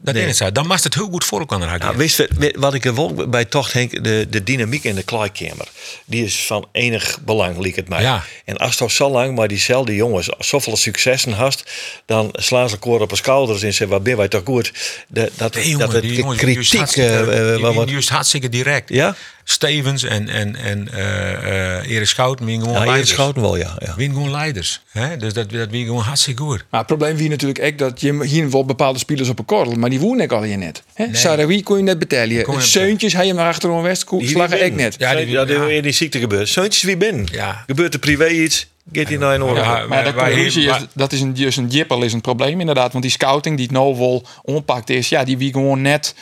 Dat Nee. is het. Dan mag het heel goed voor elkaar. Nou, wist je, wat ik er wel bij tocht Henk, de, de dynamiek in de kleedkamer, die is van enig belang, liek het mij. Ja. En als toch zo lang maar diezelfde jongens zoveel successen hast, dan slaan ze elkaar op de schouders en zeggen, waar ben wij toch goed? De, dat, Nee, jongen, dat het die jongens die juist kritiek, hartstikke, eh, eh, die- die juist hartstikke direct. ja? Stevens en, en, en eh eh Erik Schouten wien gewoon Ja, leiders. schouten wel, ja. ja. Wien gewoon leiders. Hè? Dus dat, dat wie gewoon hartstikke goed. Maar het probleem wie natuurlijk ook dat je hier wel bepaalde spelers op een korrel, maar die wonen ik al hier net. Hè? Sarawi kon je net betalen. Seuntjes hij je maar achterom west, Die slagen ik net. Ja, die, die- ja, die, ja. in die ziekte gebeurt. Zoontjes wie binnen. Ja. Gebeurt er privé iets, naar een oorlog. Ja, Maar dat, conclusie is, wij- dat is een, dus een jippel is een probleem inderdaad. Want die scouting die het nou wel onpakt is, ja, die wie gewoon net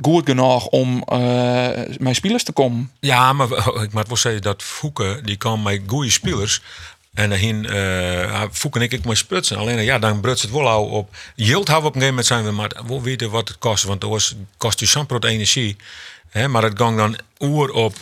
goed genoeg om eh mijn spelers te komen. Ja, maar ik moet wel zeggen dat Fouke, die kwam met goede spelers. En daarin uh, Fouke en ik, ik maar sprutsen. Alleen ja, dan brutst het wel al op. Yield we op een gegeven moment zijn we maar wel weten wat het kost. Want was, kost je zo'n groot energie. Hè, maar het ging dan oer op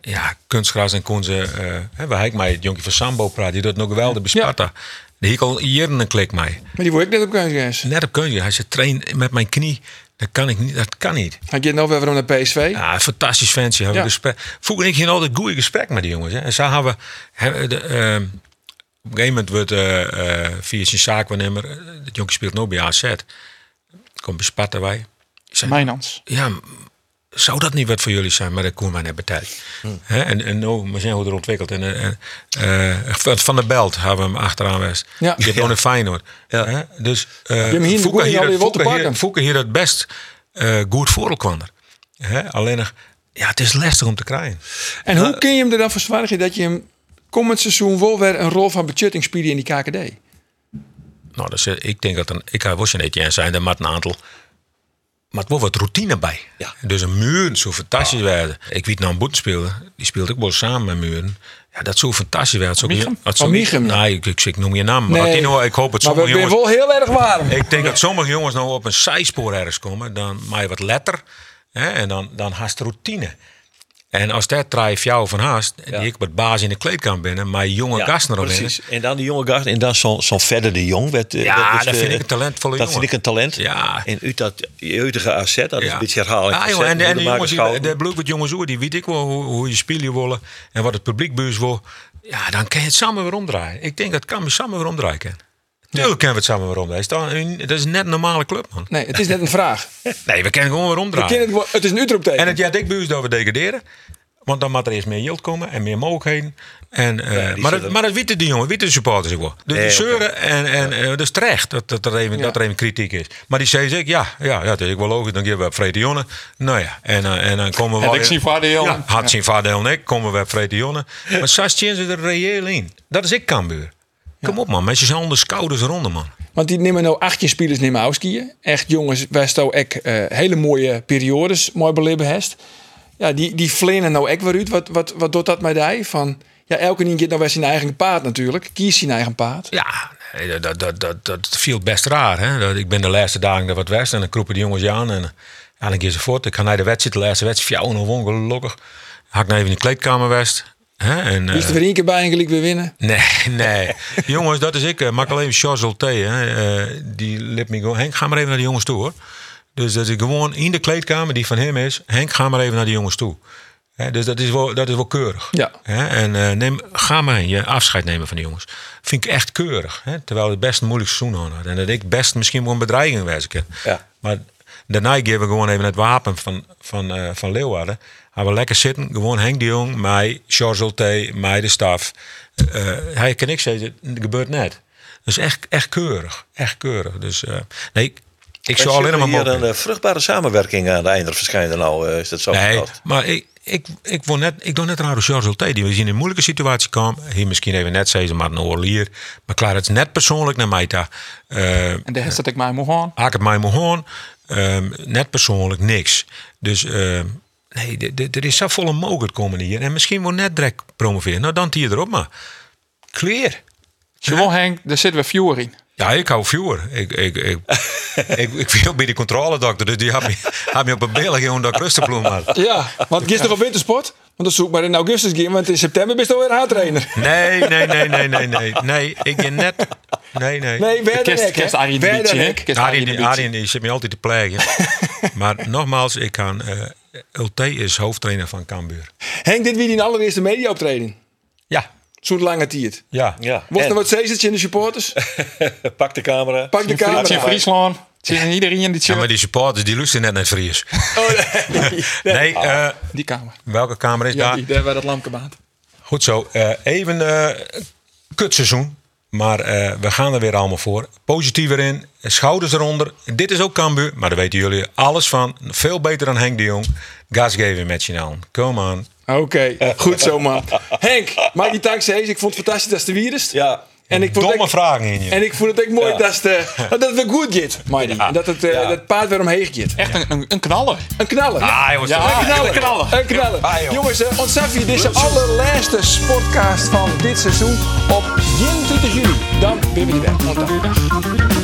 ja, kunstgras en kon ze. Uh, hè, waar ik mij het jonkie van Sambo praat, die doet nog geweldig bij Sparta. Die ik al jaren een klik mee. Maar die word ik net op kunstgras. Net op kunstgras. Hij zei, train met mijn knie. Dat kan ik niet. Dat kan niet. Hij gaat nou weer naar PSV. Ja, fantastisch. Hebben Ja. gesprek. Ik gingen altijd goede gesprek met die jongens. Hè. En zo hebben we... de, op een gegeven moment wordt eh eh via zijn eh, Het jonkie speelt nu bij AZ. Komt bij Sparta wij. Mijnans. ja, zou dat niet wat voor jullie zijn? Maar net betaald. Hè, En, en nou, we zijn hoe er ontwikkeld. En, eh, eh, van- van de Belt hebben we hem achteraan west. Ja. Je hebt nog een Feyenoord. Ja. Hè? Dus uh, hier de Fouke hier, Fouke hier, pakken. Fouke hier het best eh, goed voor kwam er. Alleen nog, ja, het is lastig om te krijgen. En hoe kun je hem er dan voor zwaardigen dat je hem komend seizoen wel weer een rol van budgetting in die KKD? Nou, dus, eh, ik denk dat een, ik ga wel een Etienne zijn, daar moet een aantal. Maar het wordt wat routine bij. Ja. Dus een muur zo fantastisch werden. Ik weet nou een boet. Die speelde ook wel samen met muren. Ja, dat zou fantastisch werden. Zo, Michem? dat Oh. Nee, ik, ik, ik noem je naam. Maar Nee. dat nou, ik hoop we sommige zijn jongens... wel heel erg warm. Ik denk dat sommige jongens nou op een zijspoor ergens komen. Dan maak je wat letter. Hè, en dan, dan haast routine. En als dat drijf jou van haast, die ik met baas in de kleedkamer binnen, maar jonge gasten erop in. precies. En dan die jonge gast en dan zo'n zo'n verder de jong. Werd, eh, Ja, werd, dat eh, vind ik een talentvolle Dat jongen. vind ik een talent. Ja. En uit dat jeugdige AZ, dat is een beetje herhaling. Ja, jongen, en, en de jongens, die, de bloed wat jongens die weet ik wel hoe, hoe je spelen willen en wat het publiek wil. Ja, dan kan je het samen weer omdraaien. Ik denk dat kan we samen weer omdraaien. Tuurlijk kunnen we het samen weer omdraaien. Dat is net een normale club, man. Nee, het is net een vraag. Nee, we kunnen gewoon weer We omdraaien. kennen het, wel- het is een uitroepteken. En het jaar dik buis dat we degraderen. Want dan moet er eerst meer yield komen en meer mogelijkheden. En, eh, die maar, dat, maar dat weten die jongen, weten de supporters ook wel. Dus Nee, die zeuren en, en eh, dat is terecht dat, dat, er even, dat er even kritiek is. Maar die zeggen zich, ja, ja, ja, dat is ook wel logisch. Dan geven we op Vrede Jonne. Nou ja, en, eh, en dan komen we... Heb ik zien voordeel. Ja, had zien voordeel en ik, komen we op Vrede Jonne. Maar Sas ze er reëel in. Dat is ik Cambuur. Kom op man, met je onder schouders ronden man. Want die nemen nou 18 spelers nemen uitskiën. Echt jongens, best ook eh, hele mooie periodes, mooi beleven heeft. Ja, die, die flenen nou ook weer uit. Wat, wat, wat doet dat met hij? Van, ja, elke keer gaat nou weer zijn eigen paard natuurlijk. Kies zijn eigen paard. Ja, nee, dat, dat, dat, dat, dat viel best raar. Hè? Dat, ik ben de laatste dagen er wat west en dan kroepen die jongens je aan. En ja, dan keer ze voort. Ik ga naar de wedstrijd, de laatste wedstrijd. Fjouw, nog ongelukkig. Had ik nou even in de kleedkamer west. Hè? En, is weer één keer bij en gelijk weer winnen. Nee, nee. jongens, dat is ik. Uh, maak alleen Charles Ulte, hè. eh, die liet me gewoon... Henk, ga maar even naar de jongens toe, hoor. Dus dat is gewoon in de kleedkamer die van hem is. Henk, ga maar even naar de jongens toe. Dus dat is wel, dat is wel keurig. Ja. En eh, neem, ga maar je afscheid nemen van de jongens. Vind ik echt keurig. Hè, terwijl het best een moeilijk seizoen had. En dat ik best misschien wel een bedreiging was. Ja. Maar daarna geven we gewoon even het wapen van, van, van Leeuwarden. Gaan we lekker zitten. Gewoon Henk de Jong, mij, Charles Ulte, mij de staf. Eh, hij kan ik zeggen, het gebeurt net. Dus echt, echt keurig. Echt keurig. Dus eh, nee, ik, zou alleen maar hier een eh, vruchtbare samenwerking aan de einde verschijnen nou, eh, is dat zo Nee, maar ik, ik, ik, wil net, ik doe net raar als George Ulte, die we zien in een moeilijke situatie komen. Hier misschien even net zeggen, maar een oorlier. Maar klaar, het is net persoonlijk naar mij daar. Eh, En daar zet ik mij moe aan. haak het mij maar gewoon. Ehm, net persoonlijk niks. Dus ehm, nee, er is zo volle mogelijk komen hier. En misschien wel net direct promoveren. Nou, dan hier erop maar. Clear. Gewoon Henk, daar zitten we viewer in. Ja, ik hou viewer. Ik, ik, ik, ik, ik viel bij de controledokter, dus die had me, had me op een beeld gewoon dat ik rustig bloem had. Ja, want gisteren op wintersport. Want dan zoek maar in augustus gaan, want in september ben je alweer haartrainer. Nee, nee, nee, nee, nee, nee. Nee, ik ben net... Nee, nee. Nee, Werder Kerst- Arjen de Arjen. Arjen die zit me altijd te plegen. maar nogmaals, ik kan... eh Ulte is hoofdtrainer van Cambuur. Henk, dit wie die allereerste media-optreden. Ja, Zo'n lange tiert. ja. Ja. Wordt er wat zezertje in de supporters? pak de camera. Pak de Het camera. in Friesland. Het is in iedereen die Ja, shirt. maar die supporters die luisteren net naar Fries. Oh, nee. Nee, eh, Die kamer. welke kamer is Ja, daar? die, daar waar dat lampje baat. Goed zo. eh, even eh kutseizoen. Maar eh, we gaan er weer allemaal voor. Positiever in. Schouders eronder. Dit is ook Cambuur. Maar daar weten jullie alles van. Veel beter dan Henk de Jong. Gas geven met je aan. Come on. Oké, goed zo, man. Henk, mag je dank zeggen. Ik vond het fantastisch dat je er is. Ja. En ik vond Domme het vragen in je. en ik vond het ook mooi Ja. dat, het, eh, dat het weer goed gaat, Mighty. En dat het, eh, Ja. dat het paard weer omheen gaat. Echt een, een, een knaller. Een knaller. Ah, jongens. Ja, een knaller. een knaller. Een knaller. Ah, joh. Jongens, uh, ontzag je deze allerlaatste sportcast van dit seizoen op 21 juli. Dan ben we er weer.